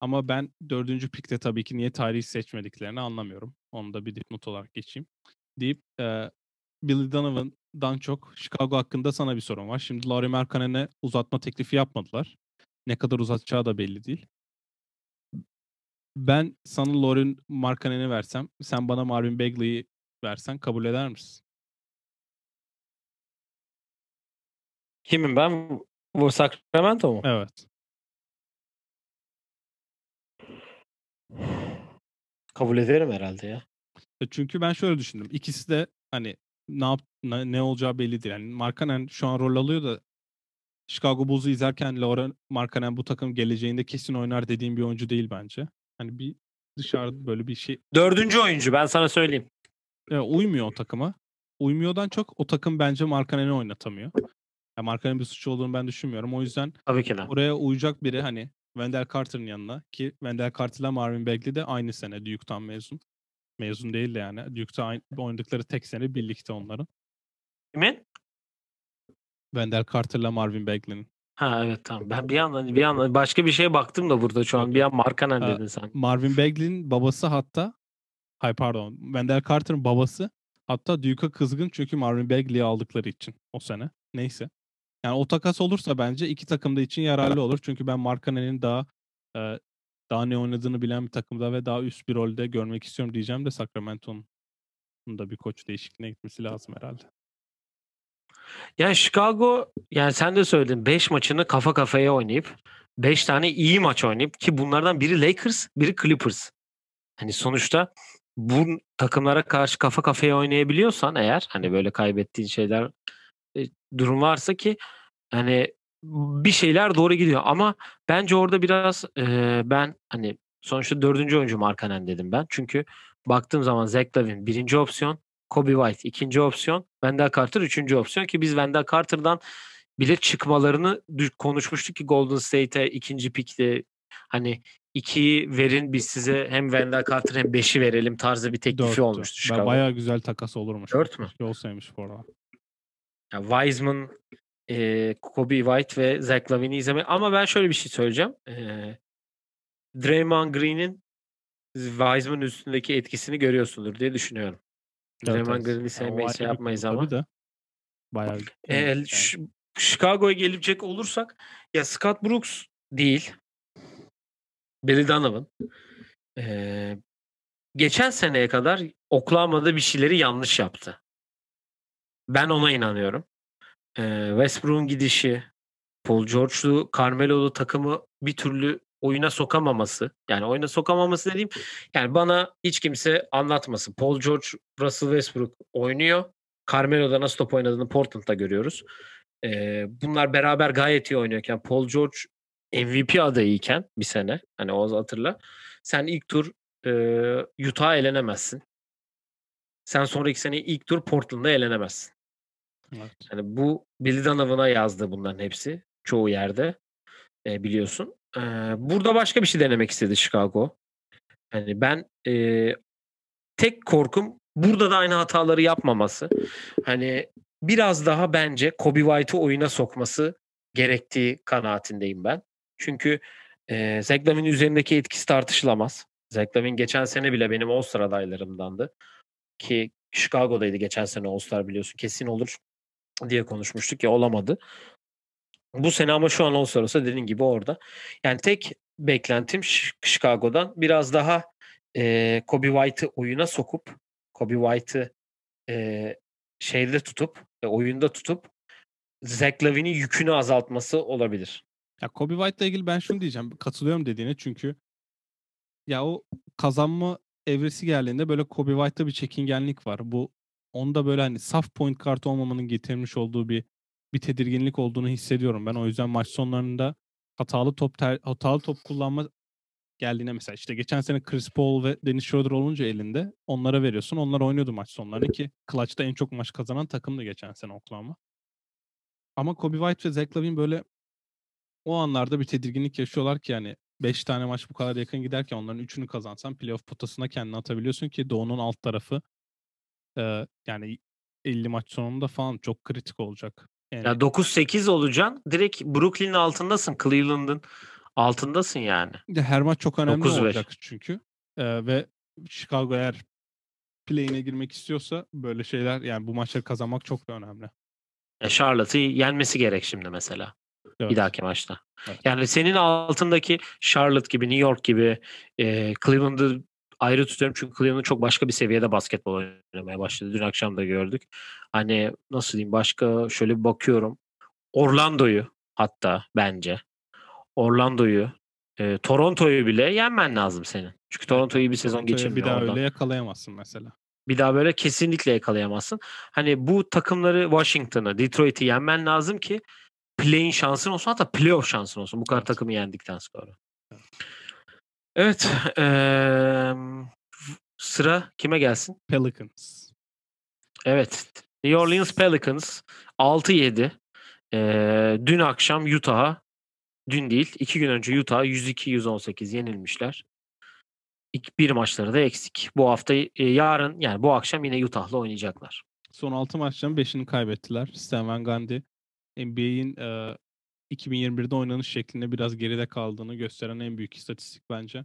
Ama ben dördüncü pikte tabii ki niye tarihi seçmediklerini anlamıyorum. Onu da bir dipnot olarak geçeyim. Deyip e, Billy Donovan'dan çok Chicago hakkında sana bir sorun var. Şimdi Laurie Markkanen'e uzatma teklifi yapmadılar. Ne kadar uzatacağı da belli değil. Ben sana Laurie Markkanen'i versem, sen bana Marvin Bagley'i versen kabul eder misin? Kimim ben? Bu Sacramento mu? Evet. Kabul ederim herhalde ya. E, Çünkü ben şöyle düşündüm. İkisi de hani ne yap ne, olacağı belli değil. Yani Markkanen şu an rol alıyor da Chicago Bulls'u izlerken Laura Markkanen bu takım geleceğinde kesin oynar dediğim bir oyuncu değil bence. Hani bir dışarıda böyle bir şey Dördüncü oyuncu ben sana söyleyeyim. e, uymuyor o takıma. Uymuyordan çok o takım bence Markkanen'i oynatamıyor. Ya Markkanen'in bir suçu olduğunu ben düşünmüyorum. O yüzden Tabii ki de. oraya uyacak biri hani Wendell Carter'ın yanına ki Wendell Carter'la Marvin Bagley de aynı sene Duke'tan mezun. Mezun değil de yani. Duke'ta aynı, oynadıkları tek sene birlikte onların. Kimin? Wendell Carter'la Marvin Bagley'nin. Ha evet tamam. Ben bir yandan bir yandan başka bir şeye baktım da burada şu an. Bir an Markanen dedin sen. Marvin Bagley'nin babası hatta hay pardon Wendell Carter'ın babası hatta Duke'a kızgın çünkü Marvin Bagley'i aldıkları için o sene. Neyse. Yani o takas olursa bence iki takım da için yararlı olur. Çünkü ben Markkanen'in daha e, daha ne oynadığını bilen bir takımda ve daha üst bir rolde görmek istiyorum diyeceğim de Sacramento'nun da bir koç değişikliğine gitmesi lazım herhalde. Yani Chicago yani sen de söyledin 5 maçını kafa kafaya oynayıp 5 tane iyi maç oynayıp ki bunlardan biri Lakers, biri Clippers. Hani sonuçta bu takımlara karşı kafa kafaya oynayabiliyorsan eğer hani böyle kaybettiğin şeyler e, durum varsa ki hani bir şeyler doğru gidiyor ama bence orada biraz e, ben hani sonuçta dördüncü oyuncu Markanen dedim ben. Çünkü baktığım zaman Zach Lavine birinci opsiyon, Kobe White ikinci opsiyon, Wendell Carter üçüncü opsiyon ki biz Wendell Carter'dan bile çıkmalarını konuşmuştuk ki Golden State'e ikinci pikte hani ikiyi verin biz size hem Wendell Carter hem beşi verelim tarzı bir teklifi Dörttü. olmuştu Chicago. Bayağı güzel takas olurmuş. Dört mü? Olsaymış bu arada. Ya Wiseman eee, Kobe White ve Zach LaVine'i izleme ama ben şöyle bir şey söyleyeceğim. Eee, Draymond Green'in Wiseman üstündeki etkisini görüyorsundur diye düşünüyorum. Evet, Draymond. Green'i sevmeyiz, şey yapmayız ama. de. Bayağı Eee, yani. Chicago'ya gelecek olursak ya Scott Brooks değil. Billy Donovan. Eee, geçen seneye kadar Oklahoma'da bir şeyleri yanlış yaptı. Ben ona inanıyorum. Eee, Westbrook'un gidişi, Paul George'lu, Carmelo'lu takımı bir türlü oyuna sokamaması. Yani oyuna sokamaması dediğim yani bana hiç kimse anlatmasın. Paul George, Russell Westbrook oynuyor. Carmelo'da nasıl top oynadığını Portland'da görüyoruz. Eee, bunlar beraber gayet iyi oynuyorken Paul George MVP adayıyken bir sene hani o hatırla. Sen ilk tur eee, Utah'a elenemezsin. Sen sonraki sene ilk tur Portland'da elenemezsin. Evet. Yani bu Billy Donovan'a yazdı bunların hepsi çoğu yerde e, biliyorsun. E, burada başka bir şey denemek istedi Chicago. Yani ben e, tek korkum burada da aynı hataları yapmaması. Hani biraz daha bence Kobe White'ı oyuna sokması gerektiği kanaatindeyim ben. Çünkü e, Zach üzerindeki etkisi tartışılamaz. Zach geçen sene bile benim All-Star adaylarımdandı. Ki Chicago'daydı geçen sene All-Star biliyorsun. Kesin olur diye konuşmuştuk ya olamadı. Bu sene ama şu an All-Star olsa dediğin gibi orada. Yani tek beklentim Chicago'dan biraz daha e, Kobe White'ı oyuna sokup Kobe White'ı e, şeyde tutup e, oyunda tutup Zach Lavine'in yükünü azaltması olabilir. Ya Kobe White'la ilgili ben şunu diyeceğim. Katılıyorum dediğine çünkü ya o kazanma evresi geldiğinde böyle Kobe White'ta bir çekingenlik var. Bu onda böyle hani saf point kart olmamanın getirmiş olduğu bir bir tedirginlik olduğunu hissediyorum. Ben o yüzden maç sonlarında hatalı top ter, hatalı top kullanma geldiğine mesela işte geçen sene Chris Paul ve Dennis Schroeder olunca elinde onlara veriyorsun. Onlar oynuyordu maç sonlarını ki Clutch'ta en çok maç kazanan takımdı geçen sene Oklahoma. Ama Kobe White ve Zach Lavine böyle o anlarda bir tedirginlik yaşıyorlar ki yani 5 tane maç bu kadar yakın giderken onların 3'ünü kazansan playoff potasına kendini atabiliyorsun ki Doğu'nun alt tarafı e, yani 50 maç sonunda falan çok kritik olacak. Yani Ya 9-8 olacaksın. Direkt Brooklyn'in altındasın. Cleveland'ın altındasın yani. her maç çok önemli 9-5. olacak çünkü. E, ve Chicago eğer play'ine girmek istiyorsa böyle şeyler yani bu maçları kazanmak çok da önemli. E, Charlotte'ı yenmesi gerek şimdi mesela. Evet. Bir dahaki maçta. Evet. Yani senin altındaki Charlotte gibi, New York gibi e, Cleveland'ı ayrı tutuyorum çünkü Cleveland çok başka bir seviyede basketbol oynamaya başladı. Dün akşam da gördük. Hani nasıl diyeyim başka şöyle bir bakıyorum. Orlando'yu hatta bence. Orlando'yu, e, Toronto'yu bile yenmen lazım senin. Çünkü Toronto iyi bir sezon Toronto'yu geçirmiyor Bir daha oradan. öyle yakalayamazsın mesela. Bir daha böyle kesinlikle yakalayamazsın. Hani bu takımları Washington'ı, Detroit'i yenmen lazım ki play-in şansın olsun hatta playoff şansın olsun. Bu kadar Evet. takımı yendikten sonra. Evet. eee, sıra kime gelsin? Pelicans. Evet. New Orleans Pelicans 6-7. Eee, dün akşam Utah'a dün değil iki gün önce Utah'a 102-118 yenilmişler. İlk bir maçları da eksik. Bu hafta e, yarın yani bu akşam yine Utah'la oynayacaklar. Son 6 maçların 5'ini kaybettiler. Stan Van Gundy NBA'in e, 2021'de oynanış şeklinde biraz geride kaldığını gösteren en büyük istatistik bence.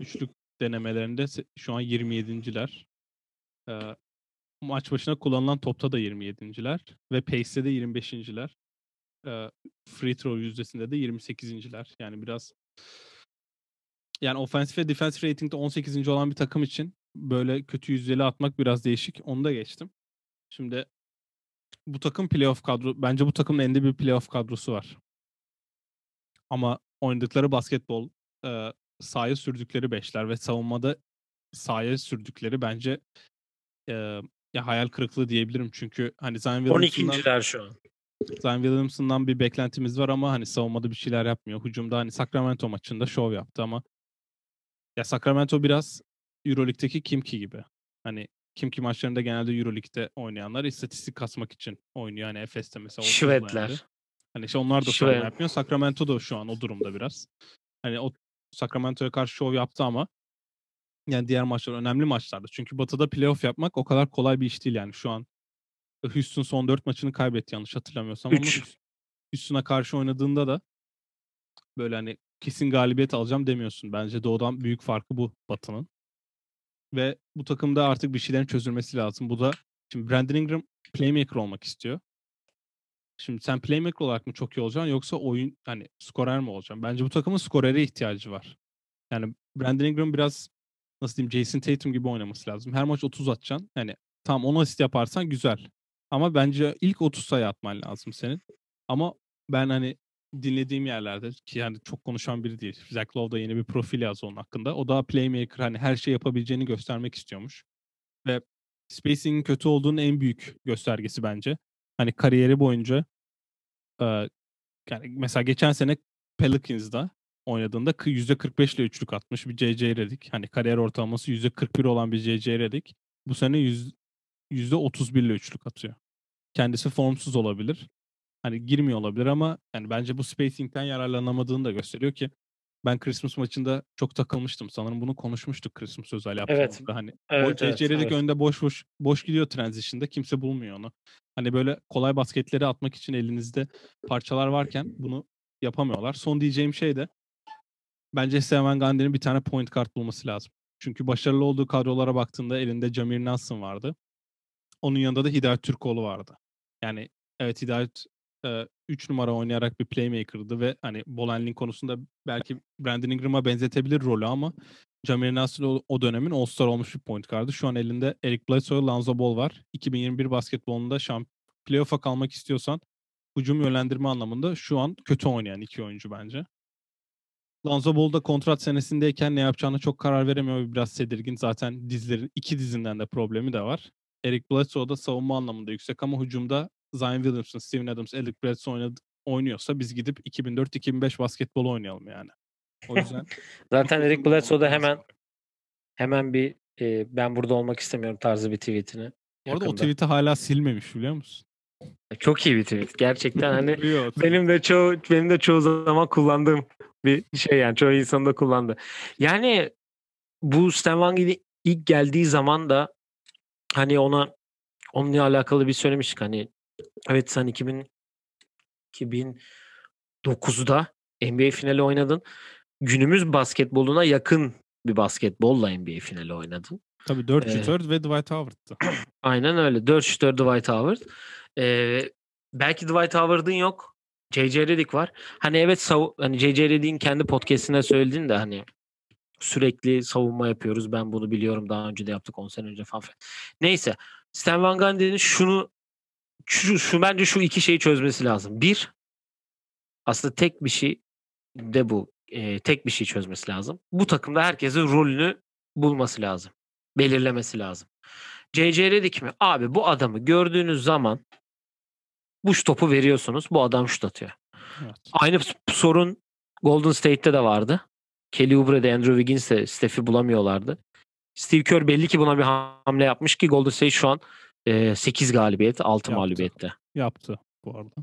Üçlük denemelerinde şu an 27.ler. E, maç başına kullanılan topta da 27.ler ve pace'de de 25.ler. E, free throw yüzdesinde de 28.ler. Yani biraz yani ofensif ve defensive rating'de 18. olan bir takım için böyle kötü yüzdeli atmak biraz değişik. Onu da geçtim. Şimdi bu takım playoff kadro bence bu takımın elinde bir playoff kadrosu var. Ama oynadıkları basketbol e, sahaya sürdükleri beşler ve savunmada sahaya sürdükleri bence e, ya hayal kırıklığı diyebilirim çünkü hani Zion Williamson'dan, 12.ler şu an. Zion Williamson'dan bir beklentimiz var ama hani savunmada bir şeyler yapmıyor. Hücumda hani Sacramento maçında şov yaptı ama ya Sacramento biraz EuroLeague'deki Kimki gibi. Hani Kimki maçlarında genelde EuroLeague'de oynayanlar istatistik kasmak için oynuyor. Hani Efes'te mesela 30'la yendi. Şvedler. Hani işte onlar da Şve- yapmıyor. Sacramento da şu an o durumda biraz. Hani o Sacramento'ya karşı şov yaptı ama yani diğer maçlar önemli maçlardı. Çünkü Batı'da playoff yapmak o kadar kolay bir iş değil yani şu an. Houston son 4 maçını kaybetti yanlış hatırlamıyorsam ama Üç. Houston'a karşı oynadığında da böyle hani kesin galibiyet alacağım demiyorsun. Bence doğudan büyük farkı bu Batı'nın. Ve bu takımda artık bir şeylerin çözülmesi lazım. Bu da şimdi Brandon Ingram playmaker olmak istiyor. Şimdi sen playmaker olarak mı çok iyi olacaksın yoksa oyun hani skorer mi olacaksın? Bence bu takımın skorere ihtiyacı var. Yani Brandon Ingram biraz nasıl diyeyim Jason Tatum gibi oynaması lazım. Her maç 30 atacaksın. Yani tam 10 asist yaparsan güzel. Ama bence ilk 30 sayı atman lazım senin. Ama ben hani dinlediğim yerlerde ki yani çok konuşan biri değil. Zach Lowe da yeni bir profil yazdı onun hakkında. O da playmaker hani her şey yapabileceğini göstermek istiyormuş. Ve spacing'in kötü olduğunun en büyük göstergesi bence. Hani kariyeri boyunca e, yani mesela geçen sene Pelicans'da oynadığında %45 ile üçlük atmış bir JJ Redick. Hani kariyer ortalaması %41 olan bir JJ Redick. Bu sene %31 ile üçlük atıyor. Kendisi formsuz olabilir. Hani girmiyor olabilir ama yani bence bu spacing'den yararlanamadığını da gösteriyor ki ben Christmas maçında çok takılmıştım. Sanırım bunu konuşmuştuk Christmas özel yaptığımızda. Evet. Hani Evet, evet, evet. önde boş boş boş gidiyor transition'da kimse bulmuyor onu. Hani böyle kolay basketleri atmak için elinizde parçalar varken bunu yapamıyorlar. Son diyeceğim şey de bence Steven Gandhi'nin bir tane point guard bulması lazım. Çünkü başarılı olduğu kadrolara baktığında elinde Jamir Nelson vardı. Onun yanında da Hidayet Türkoğlu vardı. Yani evet Hidayet 3 numara oynayarak bir playmaker'dı ve hani Bolenlin konusunda belki Brandon Ingram'a benzetebilir rolü ama Jamir Nasr o, dönemin All-Star olmuş bir point guard'ı. Şu an elinde Eric Bledsoe, Lonzo Ball var. 2021 basketbolunda şamp playoff'a kalmak istiyorsan hücum yönlendirme anlamında şu an kötü oynayan iki oyuncu bence. Lonzo Ball da kontrat senesindeyken ne yapacağını çok karar veremiyor. Biraz tedirgin. Zaten dizlerin iki dizinden de problemi de var. Eric Bledsoe da savunma anlamında yüksek ama hücumda Zion Williamson, Steven Adams, Eric Bledsoe oynadı, oynuyorsa biz gidip 2004-2005 basketbol oynayalım yani. O yüzden [LAUGHS] Zaten Eric Bledsoe da hemen hemen bir e, ben burada olmak istemiyorum tarzı bir tweetini. Bu arada o tweet'i hala silmemiş biliyor musun? Çok iyi bir tweet. Gerçekten hani [LAUGHS] benim de çoğu benim de çoğu zaman kullandığım bir şey yani çoğu insan da kullandı. Yani bu Stan Van ilk geldiği zaman da hani ona onunla alakalı bir söylemiştik hani evet sen 2000 2009'da NBA finali oynadın. Günümüz basketboluna yakın bir basketbolla NBA finali oynadın. Tabii 4 Ee, şutör ve Dwight Howard'tı. [CLEARS THROAT] Aynen öyle. 4 şutör Dwight Howard. Ee, belki Dwight Howard'ın yok. J.J. Redick var. Hani evet sav- hani J.J. Redick'in kendi podcast'ine söyledin de hani sürekli savunma yapıyoruz. Ben bunu biliyorum. Daha önce de yaptık 10 sene önce falan. Neyse. Stan Van Gundy'nin şunu şu, şu bence şu iki şeyi çözmesi lazım. Bir aslında tek bir şey de bu. Ee, tek bir şey çözmesi lazım. Bu takımda herkesin rolünü bulması lazım. Belirlemesi lazım. J.J. Redick mi? Abi bu adamı gördüğünüz zaman bu topu veriyorsunuz. Bu adam şut atıyor. Evet. Aynı sorun Golden State'te de vardı. Kelly Oubre'de Andrew Wiggins de Steph'i bulamıyorlardı. Steve Kerr belli ki buna bir hamle yapmış ki Golden State şu an e, 8 galibiyet, 6 Yaptı. mağlubiyette. Yaptı bu arada.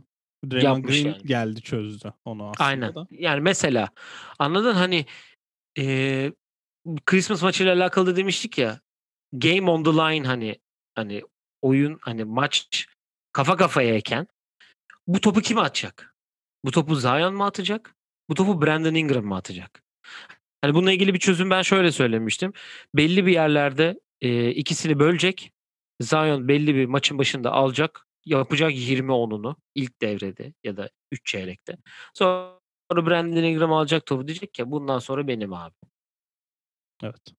Draymond Green yani. geldi çözdü onu aslında Aynen. da. Yani mesela anladın hani e, Christmas maçıyla alakalı da demiştik ya game on the line hani hani oyun hani maç kafa kafayayken bu topu kim atacak? Bu topu Zion mı atacak? Bu topu Brandon Ingram mı atacak? Hani bununla ilgili bir çözüm ben şöyle söylemiştim. Belli bir yerlerde e, ikisini bölecek. Zion belli bir maçın başında alacak. Yapacak 20-10'unu ilk devrede ya da 3 çeyrekte. Sonra Brandon Ingram alacak topu diyecek ki bundan sonra benim abi. Evet.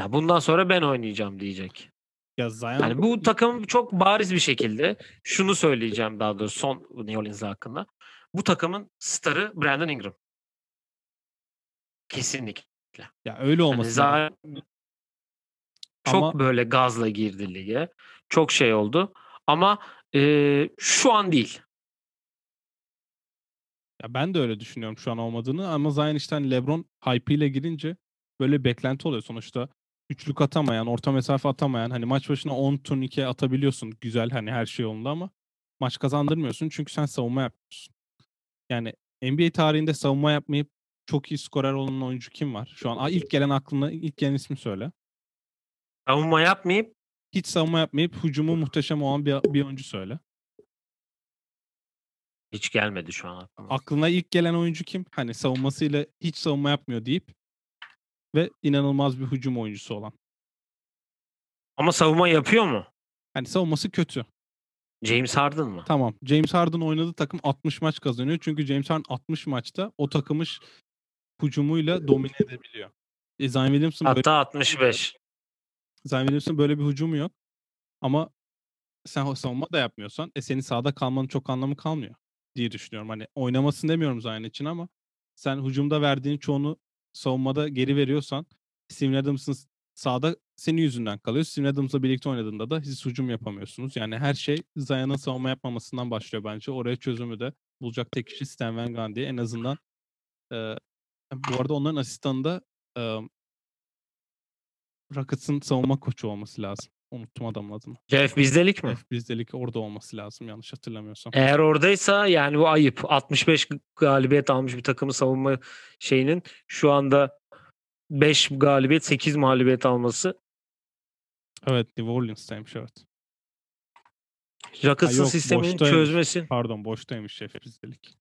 Ya bundan sonra ben oynayacağım diyecek. Ya Zion Yani bu takım çok bariz bir şekilde şunu söyleyeceğim daha doğrusu son New Orleans hakkında. Bu takımın starı Brandon Ingram. Kesinlikle. ya öyle Yani olması lazım. Zion çok Ama böyle gazla girdi lige. Çok şey oldu. Ama e, şu an değil. Ya ben de öyle düşünüyorum şu an olmadığını ama Zion işte hani LeBron hype ile girince böyle beklenti oluyor sonuçta. Üçlük atamayan, orta mesafe atamayan hani maç başına 10 turnike atabiliyorsun. Güzel hani her şey yolunda ama maç kazandırmıyorsun çünkü sen savunma yapıyorsun. Yani NBA tarihinde savunma yapmayıp çok iyi skorer olan oyuncu kim var? Şu an ilk gelen aklına ilk gelen ismi söyle. Savunma yapmayıp Hiç savunma yapmayıp hücumu muhteşem olan bir, bir oyuncu söyle. Hiç gelmedi şu an aklıma. Aklına ilk gelen oyuncu kim? Hani savunmasıyla hiç savunma yapmıyor deyip ve inanılmaz bir hücum oyuncusu olan. Ama savunma yapıyor mu? Hani savunması kötü. James Harden mı? Tamam. James Harden oynadığı takım 60 maç kazanıyor. Çünkü James Harden 60 maçta o takımı hücumuyla domine edebiliyor. E, Zion Williamson böyle, Hatta 65. Williamson böyle bir hücumu yok. Ama sen savunma da yapmıyorsan e senin sahada kalmanın çok anlamı kalmıyor diye düşünüyorum. Hani oynamasın demiyorum Zion için ama sen hücumda verdiğin çoğunu savunmada geri veriyorsan Steven Adams'ın sahada senin yüzünden kalıyor. Steven Adams'la birlikte oynadığında da siz hücum yapamıyorsunuz. Yani her şey Zion'ın savunma yapmamasından başlıyor bence. Oraya çözümü de bulacak tek kişi Stan Van Gundy. En azından e, bu arada onların asistanı da e, Rockets'ın savunma koçu olması lazım. Unuttum adamın adını. Jeff bizdelik mi? Jeff Bizdelik orada olması lazım yanlış hatırlamıyorsam. Eğer oradaysa yani bu ayıp. 65 galibiyet almış bir takımı savunma şeyinin şu anda 5 galibiyet 8 mağlubiyet alması Evet New Orleans'taymış evet. Rockets'ın sisteminin boştaymış. çözmesi, Pardon boştaymış Jeff Bizdelik.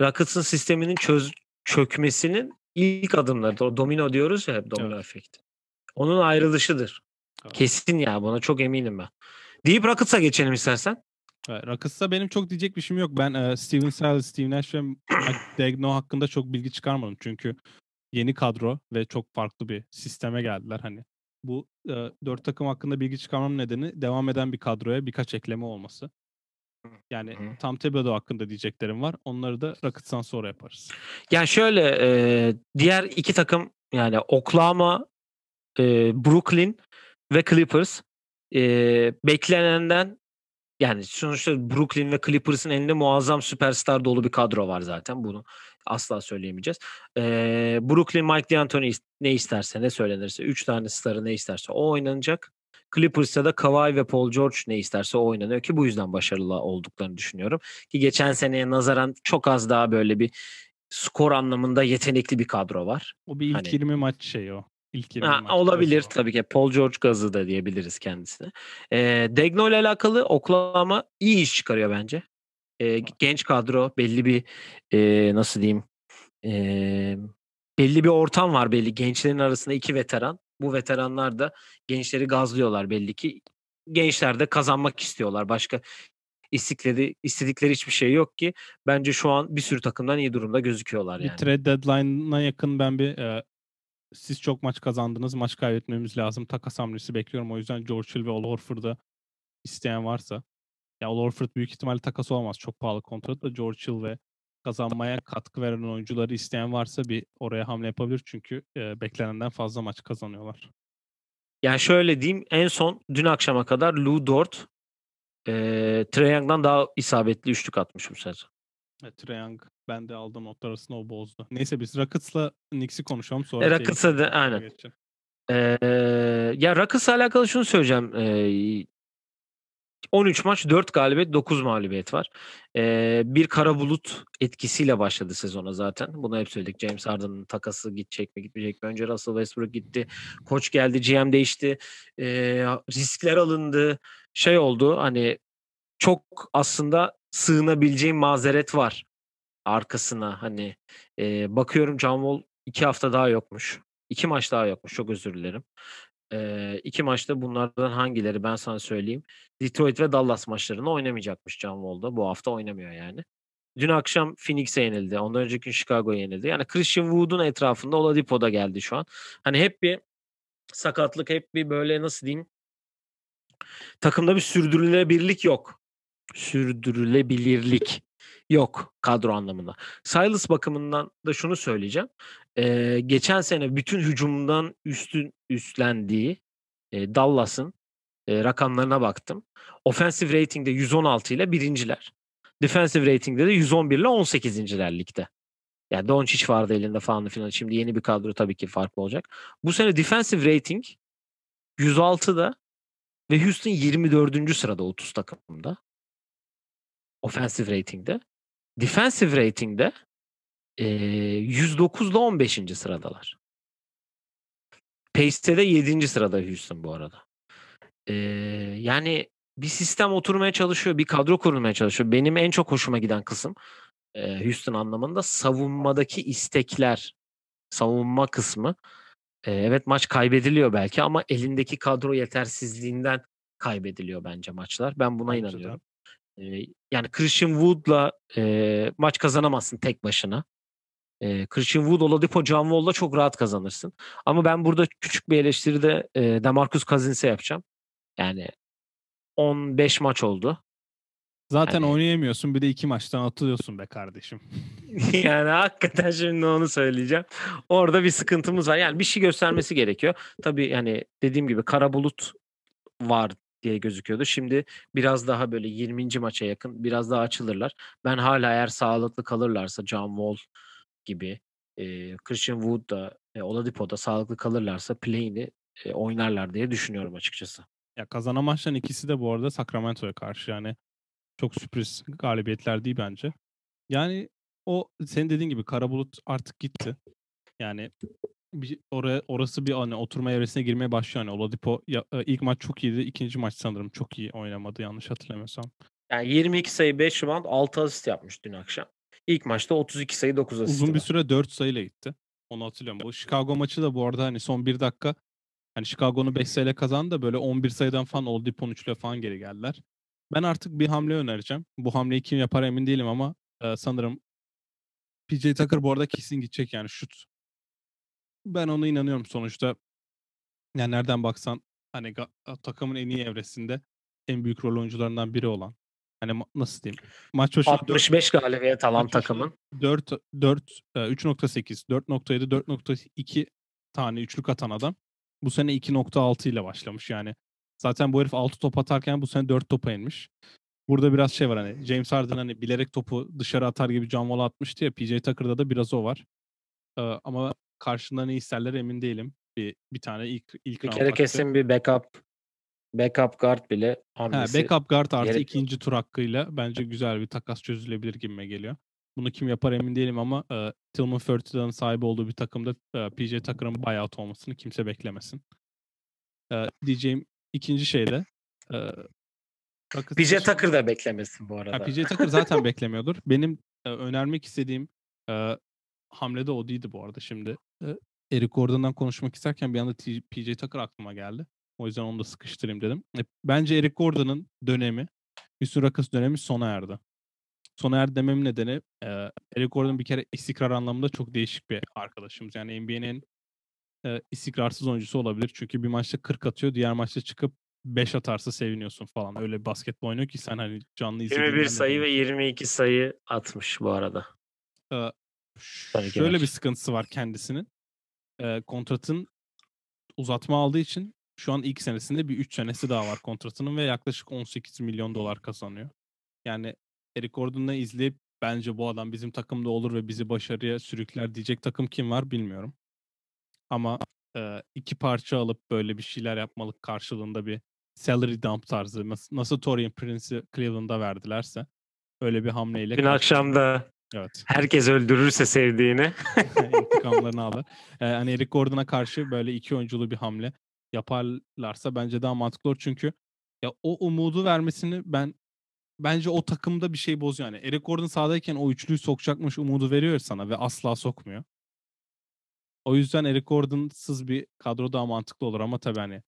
Rockets'ın sisteminin çöz çökmesinin ilk adımları. O domino diyoruz ya hep domino Evet. efekti. Onun ayrılışıdır. Evet. Kesin ya buna çok eminim ben. Deyip Rockets'a geçelim istersen. Evet, Rockets'ta benim çok diyecek bir şeyim yok. Ben e, Steven Silas, Steve Nash ve Mike [CLEARS THROAT] Degno hakkında çok bilgi çıkarmadım. Çünkü yeni kadro ve çok farklı bir sisteme geldiler. Hani bu e, dört takım hakkında bilgi çıkarmam nedeni devam eden bir kadroya birkaç ekleme olması. Yani Hı tam Thibodeau hakkında diyeceklerim var. Onları da Rockets'tan sonra yaparız. Yani şöyle e, diğer iki takım yani Oklahoma, e, Brooklyn ve Clippers e, beklenenden yani sonuçta Brooklyn ve Clippers'ın elinde muazzam süperstar dolu bir kadro var zaten. Bunu asla söyleyemeyeceğiz. E, Brooklyn Mike D'Antoni ne isterse ne söylenirse 3 tane starı ne isterse o oynanacak. Clippers'ta da Kawhi ve Paul George ne isterse o oynanıyor ki bu yüzden başarılı olduklarını düşünüyorum. Ki geçen seneye nazaran çok az daha böyle bir skor anlamında yetenekli bir kadro var. O bir ilk Hani- 20 maç şeyi o. İlk 20 Ha, olabilir o. tabii ki. Paul George gazı da diyebiliriz kendisine. Ee, Degno ile alakalı Oklahoma iyi iş çıkarıyor bence. Ee, genç kadro belli bir e, nasıl diyeyim e, belli bir ortam var belli. Gençlerin arasında iki veteran. Bu veteranlar da gençleri gazlıyorlar belli ki. Gençler de kazanmak istiyorlar. Başka istikleri, istedikleri hiçbir şey yok ki. Bence şu an bir sürü takımdan iyi durumda gözüküyorlar Bir yani. trade deadline'ına yakın ben bir e, siz çok maç kazandınız. Maç kaybetmemiz lazım. Takas hamlesi bekliyorum. O yüzden George Hill ve Al Horford'u isteyen varsa. Ya Al Horford büyük ihtimalle takas olmaz. Çok pahalı kontrat da George Hill ve kazanmaya katkı veren oyuncuları isteyen varsa bir oraya hamle yapabilir. Çünkü e, beklenenden fazla maç kazanıyorlar. Yani şöyle diyeyim en son dün akşama kadar Lou Dort e, Trae Young'dan daha isabetli üçlük atmış bu sezon. E, Trae Young ben de aldığım notlar arasında o bozdu. Neyse biz Rockets'la Knicks'i konuşalım sonra. E, Rockets'a da- aynen. geçelim. Ya Rockets'la alakalı şunu söyleyeceğim. E, 13 maç 4 galibiyet 9 mağlubiyet var. E, bir kara bulut etkisiyle başladı sezona zaten. Bunu hep söyledik. James Harden'ın takası gidecek mi gitmeyecek mi? Önce Russell Westbrook gitti. Koç geldi. GM değişti. E, riskler alındı. Şey oldu hani çok aslında sığınabileceğim mazeret var arkasına hani e, bakıyorum John Wall iki hafta daha yokmuş. iki maç daha yokmuş çok özür dilerim. E, iki maçta bunlardan hangileri ben sana söyleyeyim. Detroit ve Dallas maçlarını oynamayacakmış John Wall'da. Bu hafta oynamıyor yani. Dün akşam Phoenix'e yenildi. Ondan önceki gün Chicago'ya yenildi. Yani Christian Wood'un etrafında Oladipo da geldi şu an. Hani hep bir sakatlık, hep bir böyle nasıl diyeyim takımda bir sürdürülebilirlik yok. Sürdürülebilirlik yok kadro anlamında. Silas bakımından da şunu söyleyeceğim. Ee, geçen sene bütün hücumdan üstün üstlendiği e, Dallas'ın e, rakamlarına baktım. Offensive rating'de 116 ile birinciler. Defensive rating'de de 111 ile 18. ligde. Yani Doncic vardı elinde falan filan. Şimdi yeni bir kadro tabii ki farklı olacak. Bu sene defensive rating 106'da ve Houston 24. sırada 30 takımda. Offensive rating'de. Defensive rating'de e, 109 ile 15. sıradalar. Pace'te de 7. sırada Houston bu arada. E, yani bir sistem oturmaya çalışıyor, bir kadro kurulmaya çalışıyor. Benim en çok hoşuma giden kısım e, Houston anlamında savunmadaki istekler, savunma kısmı. E, evet maç kaybediliyor belki ama elindeki kadro yetersizliğinden kaybediliyor bence maçlar. Ben buna Bence inanıyorum. E, yani Christian Wood'la e, maç kazanamazsın tek başına. E, Christian Wood, Oladipo, John Wall'la çok rahat kazanırsın. Ama ben burada küçük bir eleştiri de e, DeMarcus Cousins'e yapacağım. Yani 15 maç oldu. Zaten Hani- oynayamıyorsun bir de iki maçtan atılıyorsun be kardeşim. [LAUGHS] yani hakikaten şimdi onu söyleyeceğim. Orada bir sıkıntımız var. Yani bir şey göstermesi gerekiyor. Tabii yani dediğim gibi kara bulut var diye gözüküyordu. Şimdi biraz daha böyle 20. maça yakın biraz daha açılırlar. Ben hala eğer sağlıklı kalırlarsa John Wall gibi e, Christian Wood da e, Oladipo da sağlıklı kalırlarsa play'ini e, oynarlar diye düşünüyorum açıkçası. Ya kazanan maçların ikisi de bu arada Sacramento'ya karşı yani çok sürpriz galibiyetler değil bence. Yani o senin dediğin gibi kara bulut artık gitti. Yani bir, oraya orası bir hani oturma evresine girmeye başlıyor. Yani Oladipo ya, e, ilk maç çok iyiydi. ikinci maç sanırım çok iyi oynamadı yanlış hatırlamıyorsam. Yani 22 sayı 5 rebound 6 asist yapmış dün akşam. İlk maçta 32 sayı 9 asist. Uzun bir süre 4 sayıyla gitti. Onu hatırlıyorum. Bu Chicago maçı da bu arada hani son bir dakika hani Chicago'nu 5 sayıyla kazandı da böyle 11 sayıdan falan Oladipo'nun 3'le falan geri geldiler. Ben artık bir hamle önereceğim. Bu hamleyi kim yapar emin değilim ama e, sanırım PJ Tucker bu arada kesin gidecek yani şut. Ben ona inanıyorum sonuçta. Yani nereden baksan hani takımın en iyi evresinde en büyük rol oyuncularından biri olan. Hani nasıl diyeyim? Maç başına 65 galibiyet alan takımın. 4 4 e, 3.8, 4.7, 4.2 tane üçlük atan adam. Bu sene 2.6 ile başlamış yani. Zaten bu herif 6 top atarken bu sene 4 topa inmiş. Burada biraz şey var hani James Harden hani bilerek topu dışarı atar gibi John atmıştı ya PJ Tucker'da da biraz o var. Ee, ama karşında ne isterler emin değilim. Bir bir tane ilk ilk Bir kere hakkı. kesin bir backup backup guard bile Ha, hamlesi. backup guard artı gerek ikinci tur hakkıyla bence güzel bir takas çözülebilir gibime geliyor. Bunu kim yapar emin değilim ama e, Tillman Fertita'nın sahibi olduğu bir takımda e, PJ Tucker'ın buyout olmasını kimse beklemesin. E, diyeceğim ikinci şey de e, PJ için- Tucker da beklemesin bu Ha, arada. PJ Tucker zaten beklemiyordur. Benim e, önermek istediğim e, hamle de o değildi bu arada şimdi. Eric Gordon'dan konuşmak isterken bir anda PJ Tucker aklıma geldi. O yüzden onu da sıkıştırayım dedim. E, bence Eric Gordon'ın dönemi, Houston Rockets dönemi sona erdi. Sona erdi dememin nedeni e, Eric Gordon bir kere istikrar anlamında çok değişik bir arkadaşımız. Yani NBA'nin e, istikrarsız oyuncusu olabilir. Çünkü bir maçta 40 atıyor, diğer maçta çıkıp 5 atarsa seviniyorsun falan. Öyle bir basketbol oynuyor ki sen hani canlı izlediğinden 21 de sayı ve biliyorsun. 22 sayı atmış bu arada. Tabii şöyle var. bir sıkıntısı var kendisinin. Ee, kontratın uzatma aldığı için şu an ilk senesinde bir 3 senesi daha var kontratının ve yaklaşık 18 milyon dolar kazanıyor. Yani Eric Gordon'u izleyip bence bu adam bizim takımda olur ve bizi başarıya sürükler diyecek takım kim var bilmiyorum. Ama e, iki parça alıp böyle bir şeyler yapmalık karşılığında bir salary dump tarzı nasıl, nasıl Torian Prince'i Cleveland'a verdilerse öyle bir hamleyle Dün akşam da evet herkes öldürürse sevdiğini. [LAUGHS] intikamlarını alır. Ee, hani Eric Gordon'a karşı böyle iki oyunculu bir hamle yaparlarsa bence daha mantıklı olur. Çünkü ya o umudu vermesini ben bence o takımda bir şey bozuyor. Yani Eric Gordon sahadayken o üçlüyü sokacakmış umudu veriyor sana ve asla sokmuyor. O yüzden Eric Gordon'sız bir kadro daha mantıklı olur ama tabii hani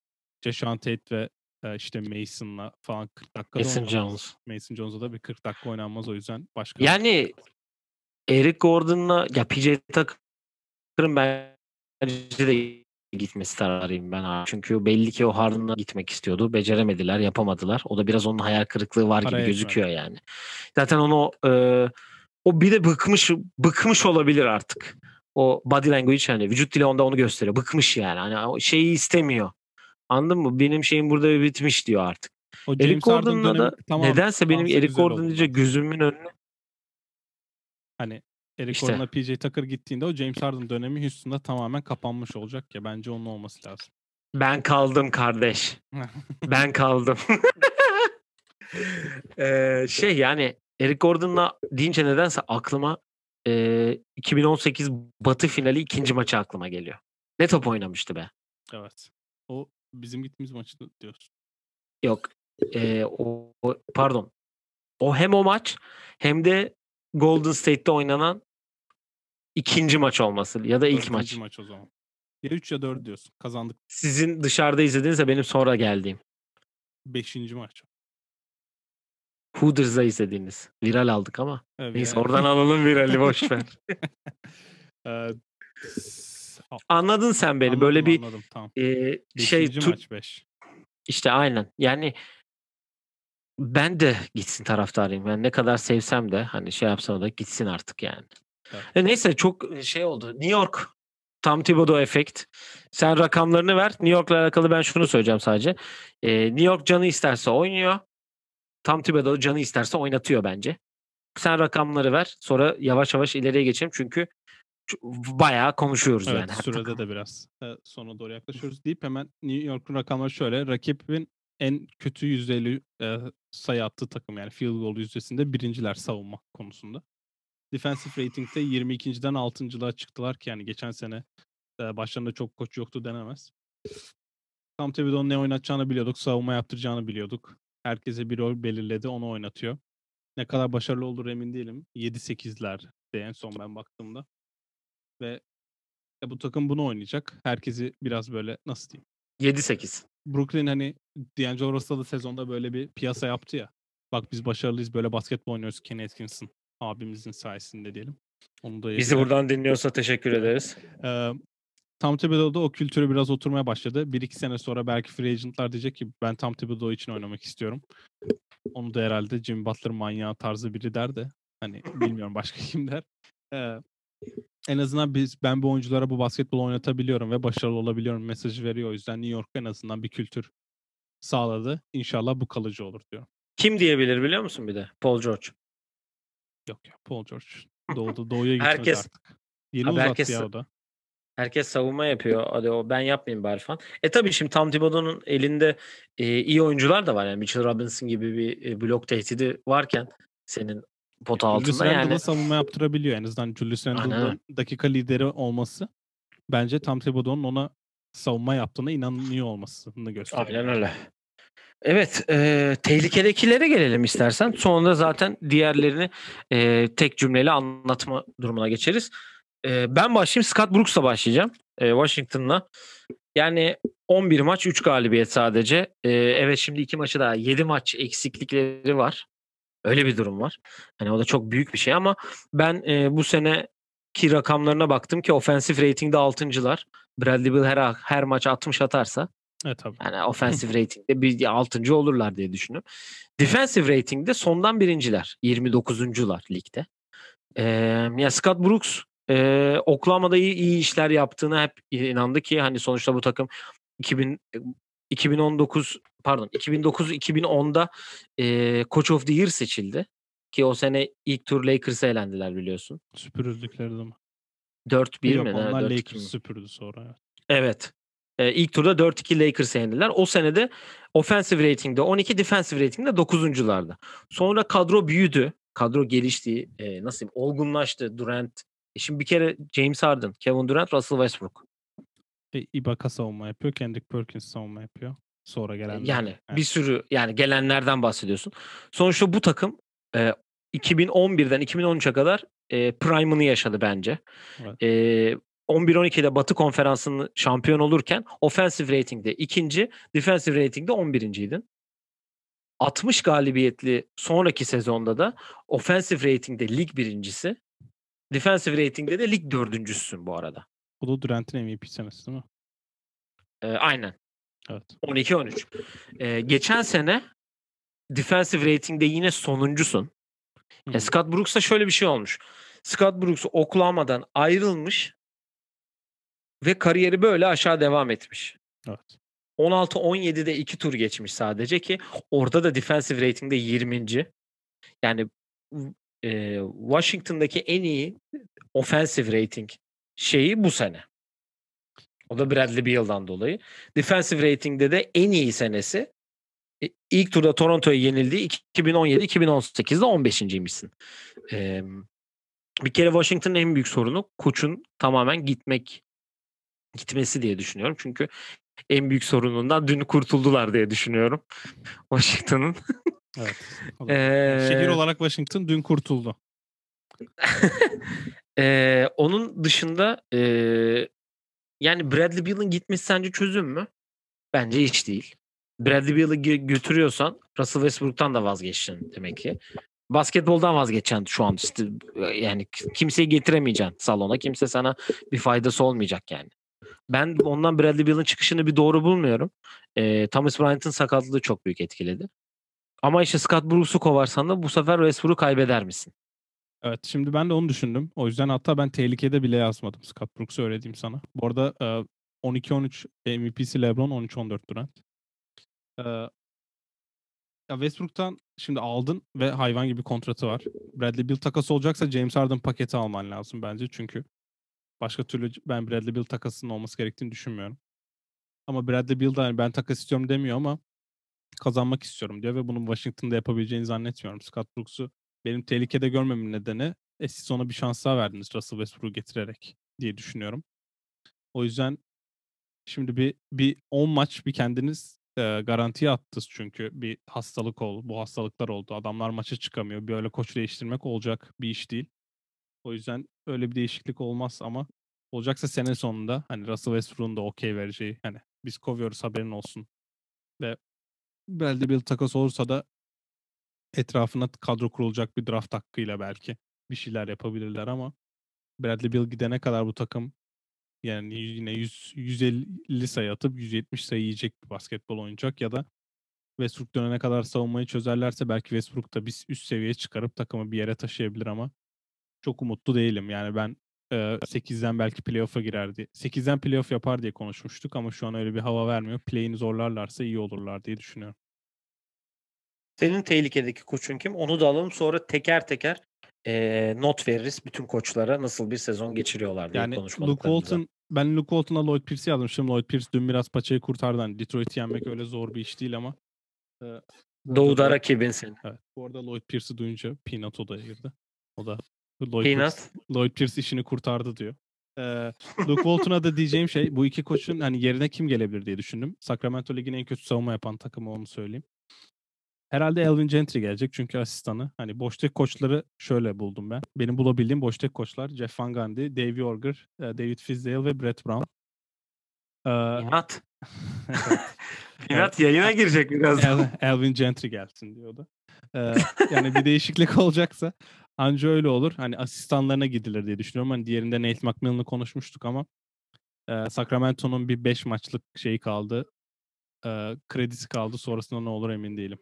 Jason Tate ve e, işte Mason'la falan 40 dakikada Mason oynanmaz. Jones. Mason Jones'a da bir 40 dakika oynanmaz o yüzden başka Yani Eric Gordon'la ya PJ Tucker'ın bence de gitmesi taraftarıyım ben abi. Çünkü belli ki o Harden'la gitmek istiyordu. Beceremediler, yapamadılar. O da biraz onun hayal kırıklığı var Para gibi gözüküyor yani. Zaten onu e, o bir de bıkmış bıkmış olabilir artık. O body language hani vücut dili onda onu gösteriyor. Bıkmış yani. Hani o şeyi istemiyor. Anladın mı? Benim şeyim burada bitmiş diyor artık. o Eric James Gordon'la da tamam nedense benim Eric Gordon oldu gözümün önüne Hani Eric İşte. Gordon'la PJ Tucker gittiğinde o James Harden dönemi Houston'da tamamen kapanmış olacak ya bence onun olması lazım. ben kaldım kardeş. [LAUGHS] Ben kaldım. [LAUGHS] Eee, şey yani Eric Gordon'la deyince nedense aklıma eee, 2018 Batı finali ikinci maçı aklıma geliyor. Ne top oynamıştı be? evet. O bizim gittiğimiz maçı diyorsun. Yok e, o, o- pardon o hem o maç hem de Golden State'te oynanan ikinci maç olması ya da ilk Dördüncü maç. maç o zaman. Ya 3 ya 4 diyorsun. Kazandık. Sizin dışarıda izlediğinizde benim sonra geldiğim. 5. maç. Hooders'da izlediğiniz. Viral aldık ama. Evet, Neyse yani- oradan alalım virali [LAUGHS] boş ver. Ee, Anladın sen beni. anladım, Böyle bir anladım, tamam. e, şey Beşinci tu- maç 5. işte aynen. Yani ben de gitsin taraftarıyım. Yani ne kadar sevsem de hani şey yapsam da gitsin artık yani. Evet. E neyse çok şey oldu. New York Tam Thibodeau efekt. Sen rakamlarını ver. New York'la alakalı ben şunu söyleyeceğim sadece. E, New York canı isterse oynuyor. Tam Thibodeau canı isterse oynatıyor bence. Sen rakamları ver. Sonra yavaş yavaş ileriye geçelim. Çünkü bayağı konuşuyoruz Evet yani. her sürede de biraz e, sona doğru yaklaşıyoruz deyip hemen New York'un rakamları şöyle. Rakibin en kötü yüzdeli e, sayı attığı takım yani field goal yüzdesinde birinciler savunma konusunda. Defensive rating'de 22.den 6.lığa çıktılar ki yani geçen sene e, başlarında çok koç yoktu denemez. Tam Thibodeau'nun ne oynatacağını biliyorduk. Savunma yaptıracağını biliyorduk. Herkese bir rol belirledi. Onu oynatıyor. Ne kadar başarılı olur emin değilim. 7-8'ler de en son ben baktığımda. Ve e, bu takım bunu oynayacak. Herkesi biraz böyle nasıl diyeyim. 7-8. Brooklyn hani D'Angelo Russell'da sezonda böyle bir piyasa yaptı ya. Bak biz başarılıyız böyle basketbol oynuyoruz Kenny Atkinson abimizin sayesinde diyelim. Onu da Bizi buradan dinliyorsa teşekkür ederiz. Ee, Tom Thibodeau'da o kültürü biraz oturmaya başladı. Bir iki sene sonra belki free agentlar diyecek ki ben Tom Thibodeau için oynamak istiyorum. Onu da herhalde Jimmy Butler manyağı tarzı biri der de hani bilmiyorum başka [LAUGHS] kim der. Ee, en azından biz ben bu oyunculara bu basketbol oynatabiliyorum ve başarılı olabiliyorum mesajı veriyor. O yüzden New York en azından bir kültür sağladı. İnşallah bu kalıcı olur diyorum. Kim diyebilir biliyor musun bir de? Paul George. Yok ya Paul George [LAUGHS] doğdu doğuya gitmez Herkes- artık. Yeni Abi uzattı herkes- ya o da. Herkes savunma yapıyor. Hadi o ben yapmayayım bari falan. E tabii şimdi Tom Thibodeau'nun elinde e, iyi oyuncular da var. Yani Mitchell Robinson gibi bir e, blok tehdidi varken senin pota Julius altında Randle'la yani. savunma yaptırabiliyor en azından Julius Randle'ın dakika lideri olması bence Tom Thibodeau'nun ona savunma yaptığına inanıyor olmasını gösteriyor. Aynen öyle. Evet, e, tehlikedekilere gelelim istersen. Sonra zaten diğerlerini e, tek cümleyle anlatma durumuna geçeriz. E, ben başlayayım. Scott Brooks'la başlayacağım. E, Washington'la. Yani 11 maç 3 galibiyet sadece. E, evet şimdi iki maçı daha 7 maç eksiklikleri var. Öyle bir durum var. Hani o da çok büyük bir şey ama ben e, bu seneki rakamlarına baktım ki offensive rating'de 6.lar. Bradley Beal her, her maç 60 atarsa Evet tabii. yani offensive [LAUGHS] rating'de bir 6. olurlar diye düşünüyorum. Defensive rating'de sondan birinciler. 29'uncular ligde. Ee, ya Scott Brooks e, Oklahoma'da iyi, iyi işler yaptığına hep inandı ki hani sonuçta bu takım 2000 2019 pardon 2009-2010'da e, Coach of the Year seçildi. Ki o sene ilk tur Lakers'a elendiler biliyorsun. Süpürüldükleri de mi? 4-1 Yok mi? onlar 4-2 mi? Lakers süpürdü sonra. evet. Evet. Ee, ilk turda 4-2 Lakers'a yendiler. O senede offensive rating'de 12, defensive rating'de 9'unculardı. Sonra kadro büyüdü. Kadro gelişti. E, nasıl diyeyim? Olgunlaştı. Durant. E şimdi bir kere James Harden, Kevin Durant, Russell Westbrook. E, Ibaka savunma yapıyor. Kendrick Perkins savunma yapıyor. Sonra gelenler. Yani Evet. bir sürü yani gelenlerden bahsediyorsun. Sonuçta bu takım e, 2011'den 2013'e kadar e, prime'ını yaşadı bence. Evet. E, 11-12'de Batı Konferansı'nın şampiyon olurken offensive rating'de ikinci, defensive rating'de 11.ydin. 60 galibiyetli sonraki sezonda da offensive rating'de lig birincisi, defensive rating'de de lig dördüncüsün bu arada. Bu da Durant'in MVP senesi değil mi? E, aynen. Evet. 12-13. Ee, geçen sene defensive rating'de yine sonuncusun. E. Scott Brooks'a şöyle bir şey olmuş. Scott Brooks Oklahoma'dan ayrılmış ve kariyeri böyle aşağı devam etmiş. Evet. 16-17'de 2 tur geçmiş sadece ki orada da defensive rating'de 20. Yani e, Washington'daki en iyi offensive rating şeyi bu sene. O da Bradley Beal'dan dolayı. Defensive rating'de de en iyi senesi e, ilk turda Toronto'ya yenildiği 2017-2018'de 15.ymişsin. Ee, bir kere Washington'ın en büyük sorunu koçun tamamen gitmek gitmesi diye düşünüyorum. Çünkü en büyük sorunundan dün kurtuldular diye düşünüyorum. [LAUGHS] Washington'ın. Evet. [LAUGHS] ee... Şehir olarak Washington dün kurtuldu. [LAUGHS] ee, onun dışında e, yani Bradley Beal'ın gitmesi sence çözüm mü? Bence hiç değil. Bradley Beal'ı götürüyorsan Russell Westbrook'tan da vazgeçeceksin demek ki. Basketboldan vazgeçeceksin şu an işte yani kimseyi getiremeyeceksin salona. Kimse sana bir faydası olmayacak yani. Ben ondan Bradley Beal'ın çıkışını bir doğru bulmuyorum. E, Thomas Bryant'ın sakatlığı çok büyük etkiledi. Ama işte Scott Brooks'u kovarsan da bu sefer Westbrook'u kaybeder misin? Evet şimdi ben de onu düşündüm. O yüzden hatta ben tehlikede bile yazmadım Scott Brooks'u öyle diyeyim sana. Bu arada 12-13 MVP'si LeBron 13-14 Durant. Ya Westbrook'tan şimdi aldın ve hayvan gibi kontratı var. Bradley Beal takası olacaksa James Harden paketi alman lazım bence çünkü başka türlü ben Bradley Beal takasının olması gerektiğini düşünmüyorum. Ama Bradley Beal da yani ben takas istiyorum demiyor ama kazanmak istiyorum diyor ve bunu Washington'da yapabileceğini zannetmiyorum. Scott Brooks'u benim tehlikede görmemin nedeni e siz ona bir şans daha verdiniz Russell Westbrook'u getirerek diye düşünüyorum. O yüzden şimdi bir bir 10 maç bir kendiniz e, garantiye attınız çünkü bir hastalık oldu. Bu hastalıklar oldu. Adamlar maça çıkamıyor. Böyle koç değiştirmek olacak bir iş değil. O yüzden öyle bir değişiklik olmaz ama olacaksa sene sonunda hani Russell Westbrook'un da okey vereceği hani biz kovuyoruz haberin olsun. Ve belki bir takas olursa da etrafına kadro kurulacak bir draft hakkıyla belki bir şeyler yapabilirler ama Bradley Bill gidene kadar bu takım yani yine 100, 150 sayı atıp 170 sayı yiyecek bir basketbol oynayacak ya da Westbrook dönene kadar savunmayı çözerlerse belki Westbrook da bir üst seviyeye çıkarıp takımı bir yere taşıyabilir ama çok umutlu değilim. Yani ben e, 8'den belki playoff'a girer diye. 8'den playoff yapar diye konuşmuştuk ama şu an öyle bir hava vermiyor. Play'ini zorlarlarsa iyi olurlar diye düşünüyorum. Senin tehlikedeki koçun kim? Onu da alalım sonra teker teker e, not veririz bütün koçlara nasıl bir sezon geçiriyorlar diye yani Luke Walton ben Luke Walton'a Lloyd Pierce'i yazmışım. Lloyd Pierce dün biraz paçayı kurtardı. Hani Detroit'i yenmek öyle zor bir iş değil ama e, Doğu'da da, rakibin senin. Evet. Bu arada Lloyd Pierce'i duyunca Peanut odaya girdi. O da Lloyd Peanut. Pierce, Lloyd Pierce işini kurtardı diyor. Ee, Luke Walton'a da diyeceğim şey bu iki koçun hani yerine kim gelebilir diye düşündüm. Sacramento Ligi'nin en kötü savunma yapan takımı onu söyleyeyim. Herhalde Elvin Gentry gelecek çünkü asistanı. Hani boş tek koçları şöyle buldum ben. Benim bulabildiğim boş tek koçlar Jeff Van Gundy, Dave Yorger, e, David Fizdale ve Brett Brown. Ee. Pinat [LAUGHS] [LAUGHS] yayına girecek biraz. El, Elvin Gentry gelsin diyordu. Ee, yani bir değişiklik [LAUGHS] olacaksa anca öyle olur. Hani asistanlarına gidilir diye düşünüyorum. Hani diğerinde Nate McMillan'ı konuşmuştuk ama e, Sacramento'nun bir 5 maçlık şeyi kaldı. E, kredisi kaldı. Sonrasında ne olur emin değilim.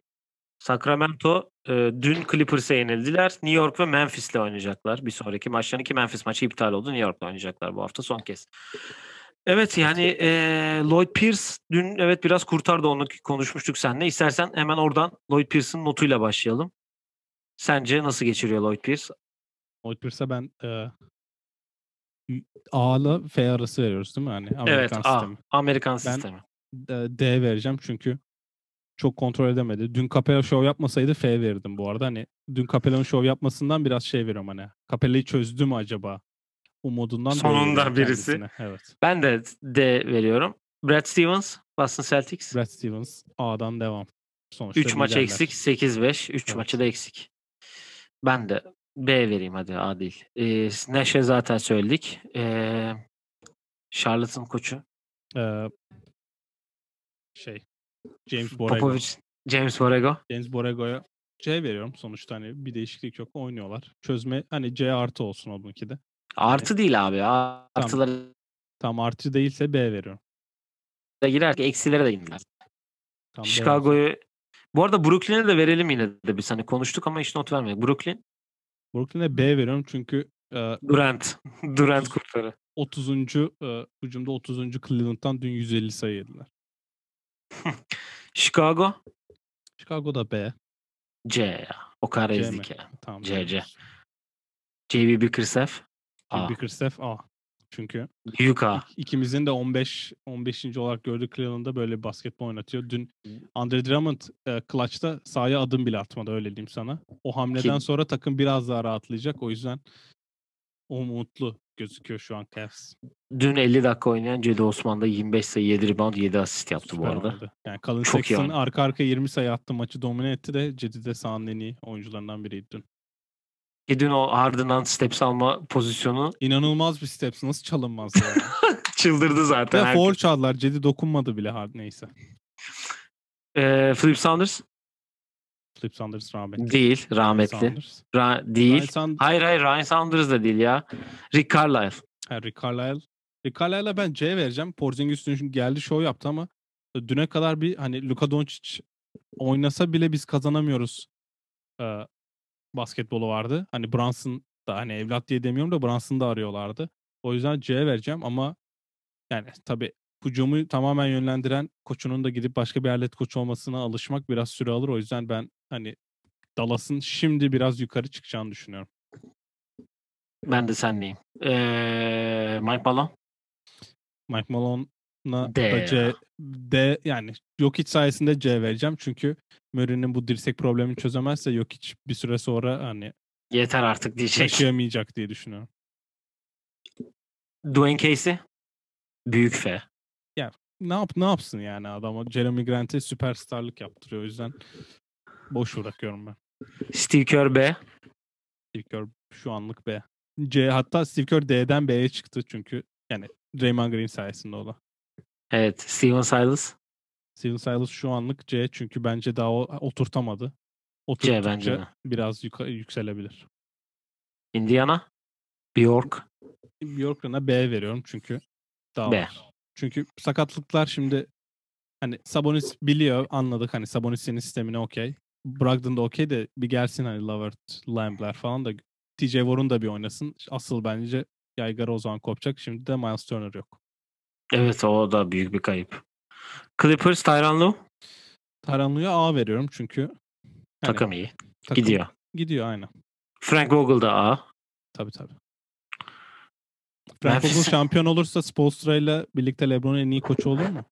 Sacramento e, dün Clippers'e yenildiler. New York ve Memphis'le oynayacaklar. Bir sonraki maçların ki Memphis maçı iptal oldu. New York'la oynayacaklar bu hafta son kez. Evet yani e, Lloyd Pierce dün evet biraz kurtardı onu konuşmuştuk seninle. İstersen hemen oradan Lloyd Pierce'ın notuyla başlayalım. Sence nasıl geçiriyor Lloyd Pierce? Lloyd Pierce'a ben e, A ile F arası veriyoruz değil mi? Yani Amerikan evet sistemi. A, Amerikan ben, sistemi. D vereceğim çünkü çok kontrol edemedi. Dün Capella show yapmasaydı F verirdim bu arada. Hani dün Capella'nın show yapmasından biraz şey veriyorum hani. Capella'yı çözdü mü acaba? Umudundan Sonunda birisi. Kendisine. Evet. Ben de D veriyorum. Brad Stevens, Boston Celtics. Brad Stevens A'dan devam. Sonuçta 3 maç eksik, 8-5. 3 evet. maçı da eksik. Ben de B vereyim hadi A değil. Ee, Nash'e zaten söyledik. Ee, Charlotte'ın koçu. Ee, şey James Borrego. Popovich, James Borrego. James Borrego'ya C veriyorum. Sonuçta hani bir değişiklik yok. Oynuyorlar. Çözme hani C artı olsun o bununki de. Artı hani, değil abi. Artıları tam, tam artı değilse B veriyorum. Da girer ki eksilere de inmez. Chicago'yu bu arada Brooklyn'e de verelim yine de biz hani konuştuk ama hiç not vermedik. Brooklyn. Brooklyn'e B veriyorum çünkü e, Durant. Durant kurtarı. 30. E, hücumda 30. Cleveland'dan dün 150 sayı yediler. [LAUGHS] Chicago? Chicago'da B. C ya. O kadar C ezdik ya. Tamam. C, C. JB Bickerstaff? A. Bickerstaff A. Çünkü Büyük A. ikimizin de 15 15. olarak gördüğü Cleveland'da böyle basketbol oynatıyor. Dün Andre Drummond e, clutch'ta sahaya adım bile atmadı öyle diyeyim sana. O hamleden Kim? sonra takım biraz daha rahatlayacak. O yüzden umutlu gözüküyor şu an Cavs. Dün 50 dakika oynayan Cedi Osman da 25 sayı 7 rebound 7 asist yaptı Süper bu arada. oynadı. Yani Colin Çok Sexton arka arka 20 sayı attı maçı domine etti de Cedi de sahanın en iyi oyuncularından biriydi dün. Ki dün o ardından steps alma pozisyonu İnanılmaz bir steps. Nasıl çalınmaz ya? [LAUGHS] çıldırdı zaten. Ve foul çaldılar. Cedi dokunmadı bile hard neyse. Ee, Flip Saunders Flip Saunders rahmetli. değil rahmetli. Saunders. Ra- değil. Ryan Hayır hayır Ryan Saunders da değil ya. Rick Carlisle. Ha, Rick Carlisle. Rick Carlisle'a ben C vereceğim. Porzingis dün geldi show yaptı ama düne kadar bir hani Luka Doncic oynasa bile biz kazanamıyoruz e, basketbolu vardı. Hani Brunson da hani evlat diye demiyorum da Brunson'ı da arıyorlardı. O yüzden C vereceğim ama yani tabii hücumu tamamen yönlendiren koçunun da gidip başka bir alet koç olmasına alışmak biraz süre alır. O yüzden ben hani Dallas'ın şimdi biraz yukarı çıkacağını düşünüyorum. Ben de senleyim. Ee, Mike Malone. Mike Malone'a D da. C, D yani Jokic sayesinde C vereceğim. Çünkü Murray'nin bu dirsek problemini çözemezse Jokic bir süre sonra hani Yeter artık diyecek. yaşayamayacak diye düşünüyorum. Dwayne Casey. Büyük F. Ne yap ne yapsın yani adama Jeremy Grant'e süperstarlık yaptırıyor. O yüzden boş bırakıyorum ben. Steve Kerr B. Steve Kerr şu anlık B. C hatta Steve Kerr D'den B'ye çıktı çünkü yani Draymond Green sayesinde o da. Evet. Steven Silas. Steven Silas şu anlık C çünkü bence daha o, oturtamadı. C bence de. biraz yuka- yükselebilir. Indiana. Bjork. Bjorkgren'a B veriyorum çünkü daha B. var. Çünkü sakatlıklar şimdi hani Sabonis biliyor anladık hani Sabonis'in sistemine okey. Brogdon da okey de bir gelsin hani Lavert, Lambler falan da TJ Warren da bir oynasın. Asıl bence yaygara o zaman kopacak. Şimdi de Miles Turner yok. Evet o da büyük bir kayıp. Clippers Tyronn Lue. Lue'ya A veriyorum çünkü hani Takım iyi. takım Gidiyor. Gidiyor aynen. Frank Vogel da A. Tabii tabii. Frank Vogel şampiyon olursa Spoelstra ile birlikte LeBron'un en iyi koçu olur mu?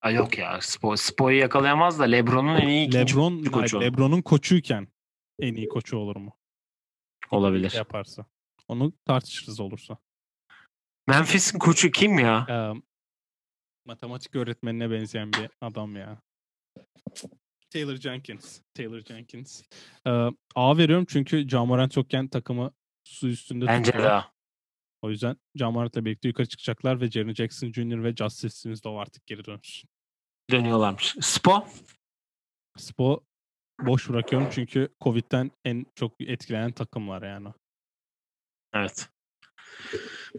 Ay yok ya. Spo, Spo'yu yakalayamaz da LeBron'un en iyi ikinci LeBron, hayır, koçu. LeBron'un koçuyken en iyi koçu olur mu? olabilir. Yaparsa. Onu tartışırız olursa. Memphis'in koçu kim ya? Ee, matematik öğretmenine benzeyen bir adam ya. Taylor Jenkins. Taylor Jenkins. Ee, A veriyorum çünkü Jamorant yokken takımı su üstünde Bence tutuyor. de A. O yüzden Jamorant'la birlikte yukarı çıkacaklar ve Jaren Jackson Jr. ve Justice Winslow artık geri dönsün. Dönüyorlarmış. Spo. Spo boş bırakıyorum çünkü Covid'den en çok etkilenen takımlar yani. Evet.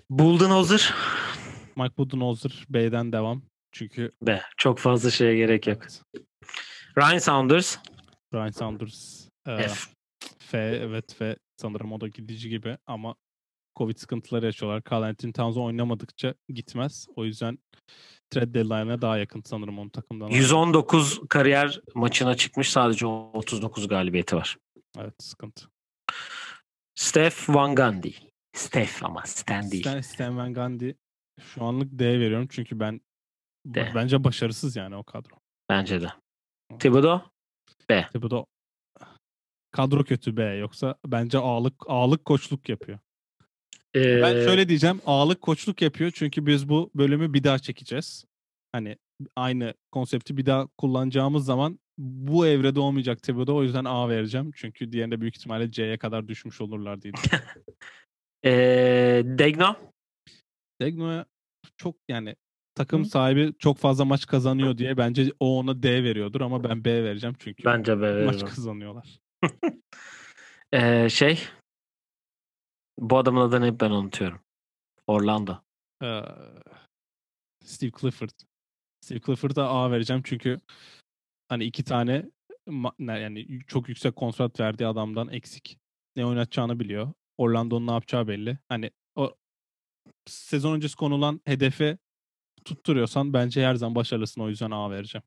Bulldozer. Mike Budenholzer B'den devam. Çünkü B. Çok fazla şeye gerek yok. Ryan Saunders. Ryan Saunders e, F. F evet ve sanırım o da gidici gibi ama Covid sıkıntıları yaşıyorlar. Carl Anthony Towns oynamadıkça gitmez. O yüzden trade deadline'a daha yakın sanırım onun takımdan. 119 kariyer maçına çıkmış. Sadece 39 galibiyeti var. Evet sıkıntı. Steph Van Gundy. Steph ama Stan değil. Stan, Stan Van Gundy şu anlık D veriyorum çünkü ben D. bence başarısız yani o kadro. Bence de. Thibodeau. Bu da kadro kötü B yoksa bence ağlık ağlık koçluk yapıyor. Ee, Ben şöyle diyeceğim. Ağlık koçluk yapıyor çünkü biz bu bölümü bir daha çekeceğiz. Hani aynı konsepti bir daha kullanacağımız zaman bu evrede olmayacak Thibodeau. O yüzden A vereceğim. Çünkü diğerinde büyük ihtimalle C'ye kadar düşmüş olurlar diye. [LAUGHS] ee, Degno. Degno'ya çok yani takım Hı. sahibi çok fazla maç kazanıyor diye bence o ona D veriyordur ama ben B vereceğim çünkü Bence B maç veririm. kazanıyorlar. [LAUGHS] Ee, şey. Bu adamın adını hep ben unutuyorum. Orlando. Ee, Steve Clifford. Steve Clifford'a A vereceğim çünkü hani iki tane yani çok yüksek kontrat verdiği adamdan eksik. Ne oynatacağını biliyor. Orlando'nun ne yapacağı belli. Hani o sezon öncesi konulan hedefe tutturuyorsan bence her zaman başarılısın. O yüzden A vereceğim.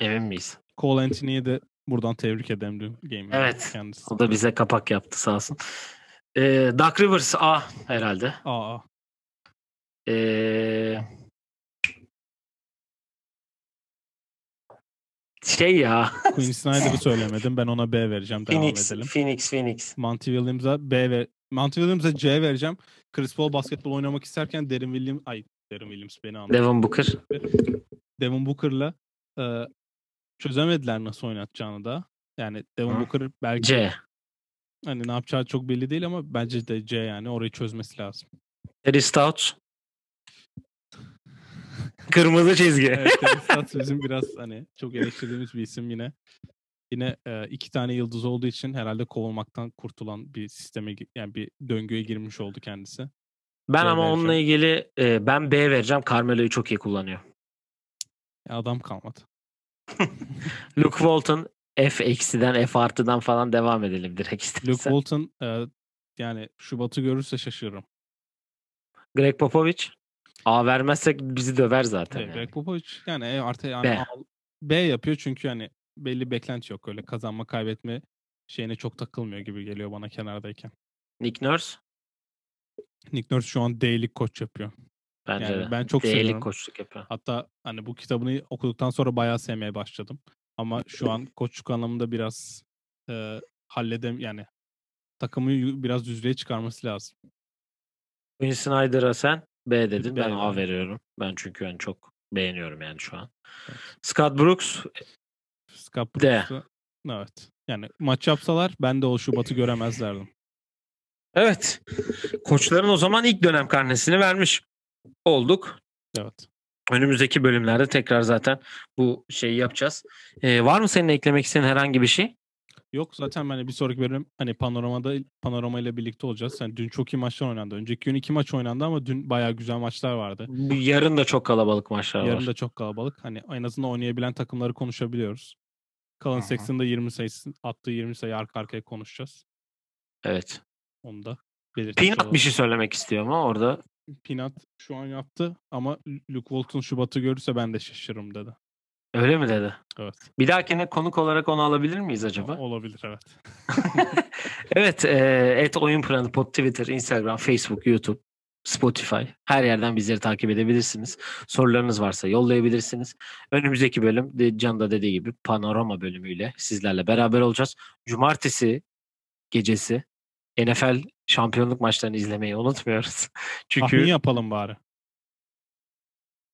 Emin miyiz? Cole Anthony'yi de buradan tebrik ederim game'de. Evet. Kendisi. O da bize kapak yaptı sağ olsun. Ee, Doug Rivers A herhalde. A, A. Ee, Şey ya. [LAUGHS] Quinn Snyder'ı söylemedim. Ben ona B vereceğim. Devam Phoenix, edelim. Phoenix, Phoenix. Monty Williams'a B ve Monty Williams'a C vereceğim. Chris Paul basketbol oynamak isterken Derin Williams ay Derin Williams beni anladı. Devin Booker. Devin Booker'la e, çözemediler nasıl oynatacağını da. Yani Devin Hı. Booker belki C. hani ne yapacağı çok belli değil ama bence de C yani orayı çözmesi lazım. Terry Stotts. Kırmızı çizgi. Evet, Terry [LAUGHS] Stotts bizim biraz hani çok eleştirdiğimiz bir isim yine. Yine e, iki tane yıldız olduğu için herhalde kovulmaktan kurtulan bir sisteme yani bir döngüye girmiş oldu kendisi. Ben C ama vereceğim. onunla ilgili e, ben B vereceğim. Carmelo'yu çok iyi kullanıyor. Ya adam kalmadı. Luke Walton F eksiden F artıdan falan devam edelim direkt Luke istersen. Walton e, yani Şubat'ı görürse şaşırırım. Greg Popovich. A vermezsek bizi döver zaten. Evet, yani. Greg Popovich yani e, artık yani B. B yapıyor çünkü hani belli beklenti yok öyle kazanma kaybetme şeyine çok takılmıyor gibi geliyor bana kenardayken. Nick Nurse. Nick Nurse şu an D'lik koç yapıyor. Bence Yani de. ben çok D'lik seviyorum. koçluk yapıyor. Hatta hani bu kitabını okuduktan sonra bayağı sevmeye başladım. Ama şu an koçluk anlamında biraz e, halledem yani takımı biraz düzlüğe çıkarması lazım. Quinn Snyder'a sen B dedin. B Ben A veriyorum. Ben çünkü yani çok beğeniyorum yani şu an. Evet. Scott Brooks Scott D. Brooks'u- Evet. Yani maç yapsalar ben de o Şubat'ı göremezlerdim. Evet. Koçların o zaman ilk dönem karnesini vermiş olduk. Evet. Önümüzdeki bölümlerde tekrar zaten bu şeyi yapacağız. Ee, var mı senin eklemek istediğin herhangi bir şey? Yok zaten hani bir sonraki bölüm hani panoramada panorama ile birlikte olacağız. Yani dün çok iyi maçlar oynandı. Önceki gün iki maç oynandı ama dün bayağı güzel maçlar vardı. Yarın da çok kalabalık maçlar Yarın var. da çok kalabalık. Hani en azından oynayabilen takımları konuşabiliyoruz. Kalan Aha. Sexton'da 20 sayısı attığı 20 sayı arka arkaya konuşacağız. Evet. Onu da belirtmiş Peanut olalım. bir şey söylemek istiyor ama orada Peanut şu an yaptı ama Luke Walton Şubat'ı görürse ben de şaşırırım dedi. öyle mi dedi? Evet. Bir dahakine konuk olarak onu alabilir miyiz acaba? Olabilir evet. [LAUGHS] evet. E, et Oyun Planı Pod Twitter, Instagram, Facebook, YouTube, Spotify. Her yerden bizleri takip edebilirsiniz. Sorularınız varsa yollayabilirsiniz. Önümüzdeki bölüm Can da dediği gibi panorama bölümüyle sizlerle beraber olacağız. Cumartesi gecesi NFL şampiyonluk maçlarını izlemeyi unutmuyoruz. [LAUGHS] Çünkü Tahmin yapalım bari.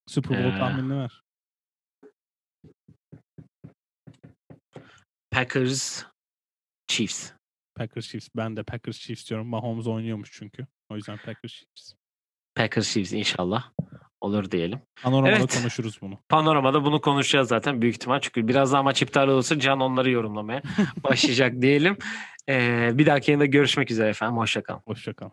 Super Bowl Ee, tahminini ver. Packers Chiefs. Packers Chiefs. Ben de Packers Chiefs diyorum. Mahomes oynuyormuş çünkü. O yüzden Packers Chiefs. Packers Chiefs inşallah olur diyelim. Panoramada Evet. konuşuruz bunu. [LAUGHS] Panoramada bunu konuşacağız zaten büyük ihtimal. Çünkü biraz daha maç iptal olursa Can onları yorumlamaya [LAUGHS] başlayacak diyelim. Ee, bir dahaki yayında görüşmek üzere efendim. Hoşçakalın. Hoşçakalın.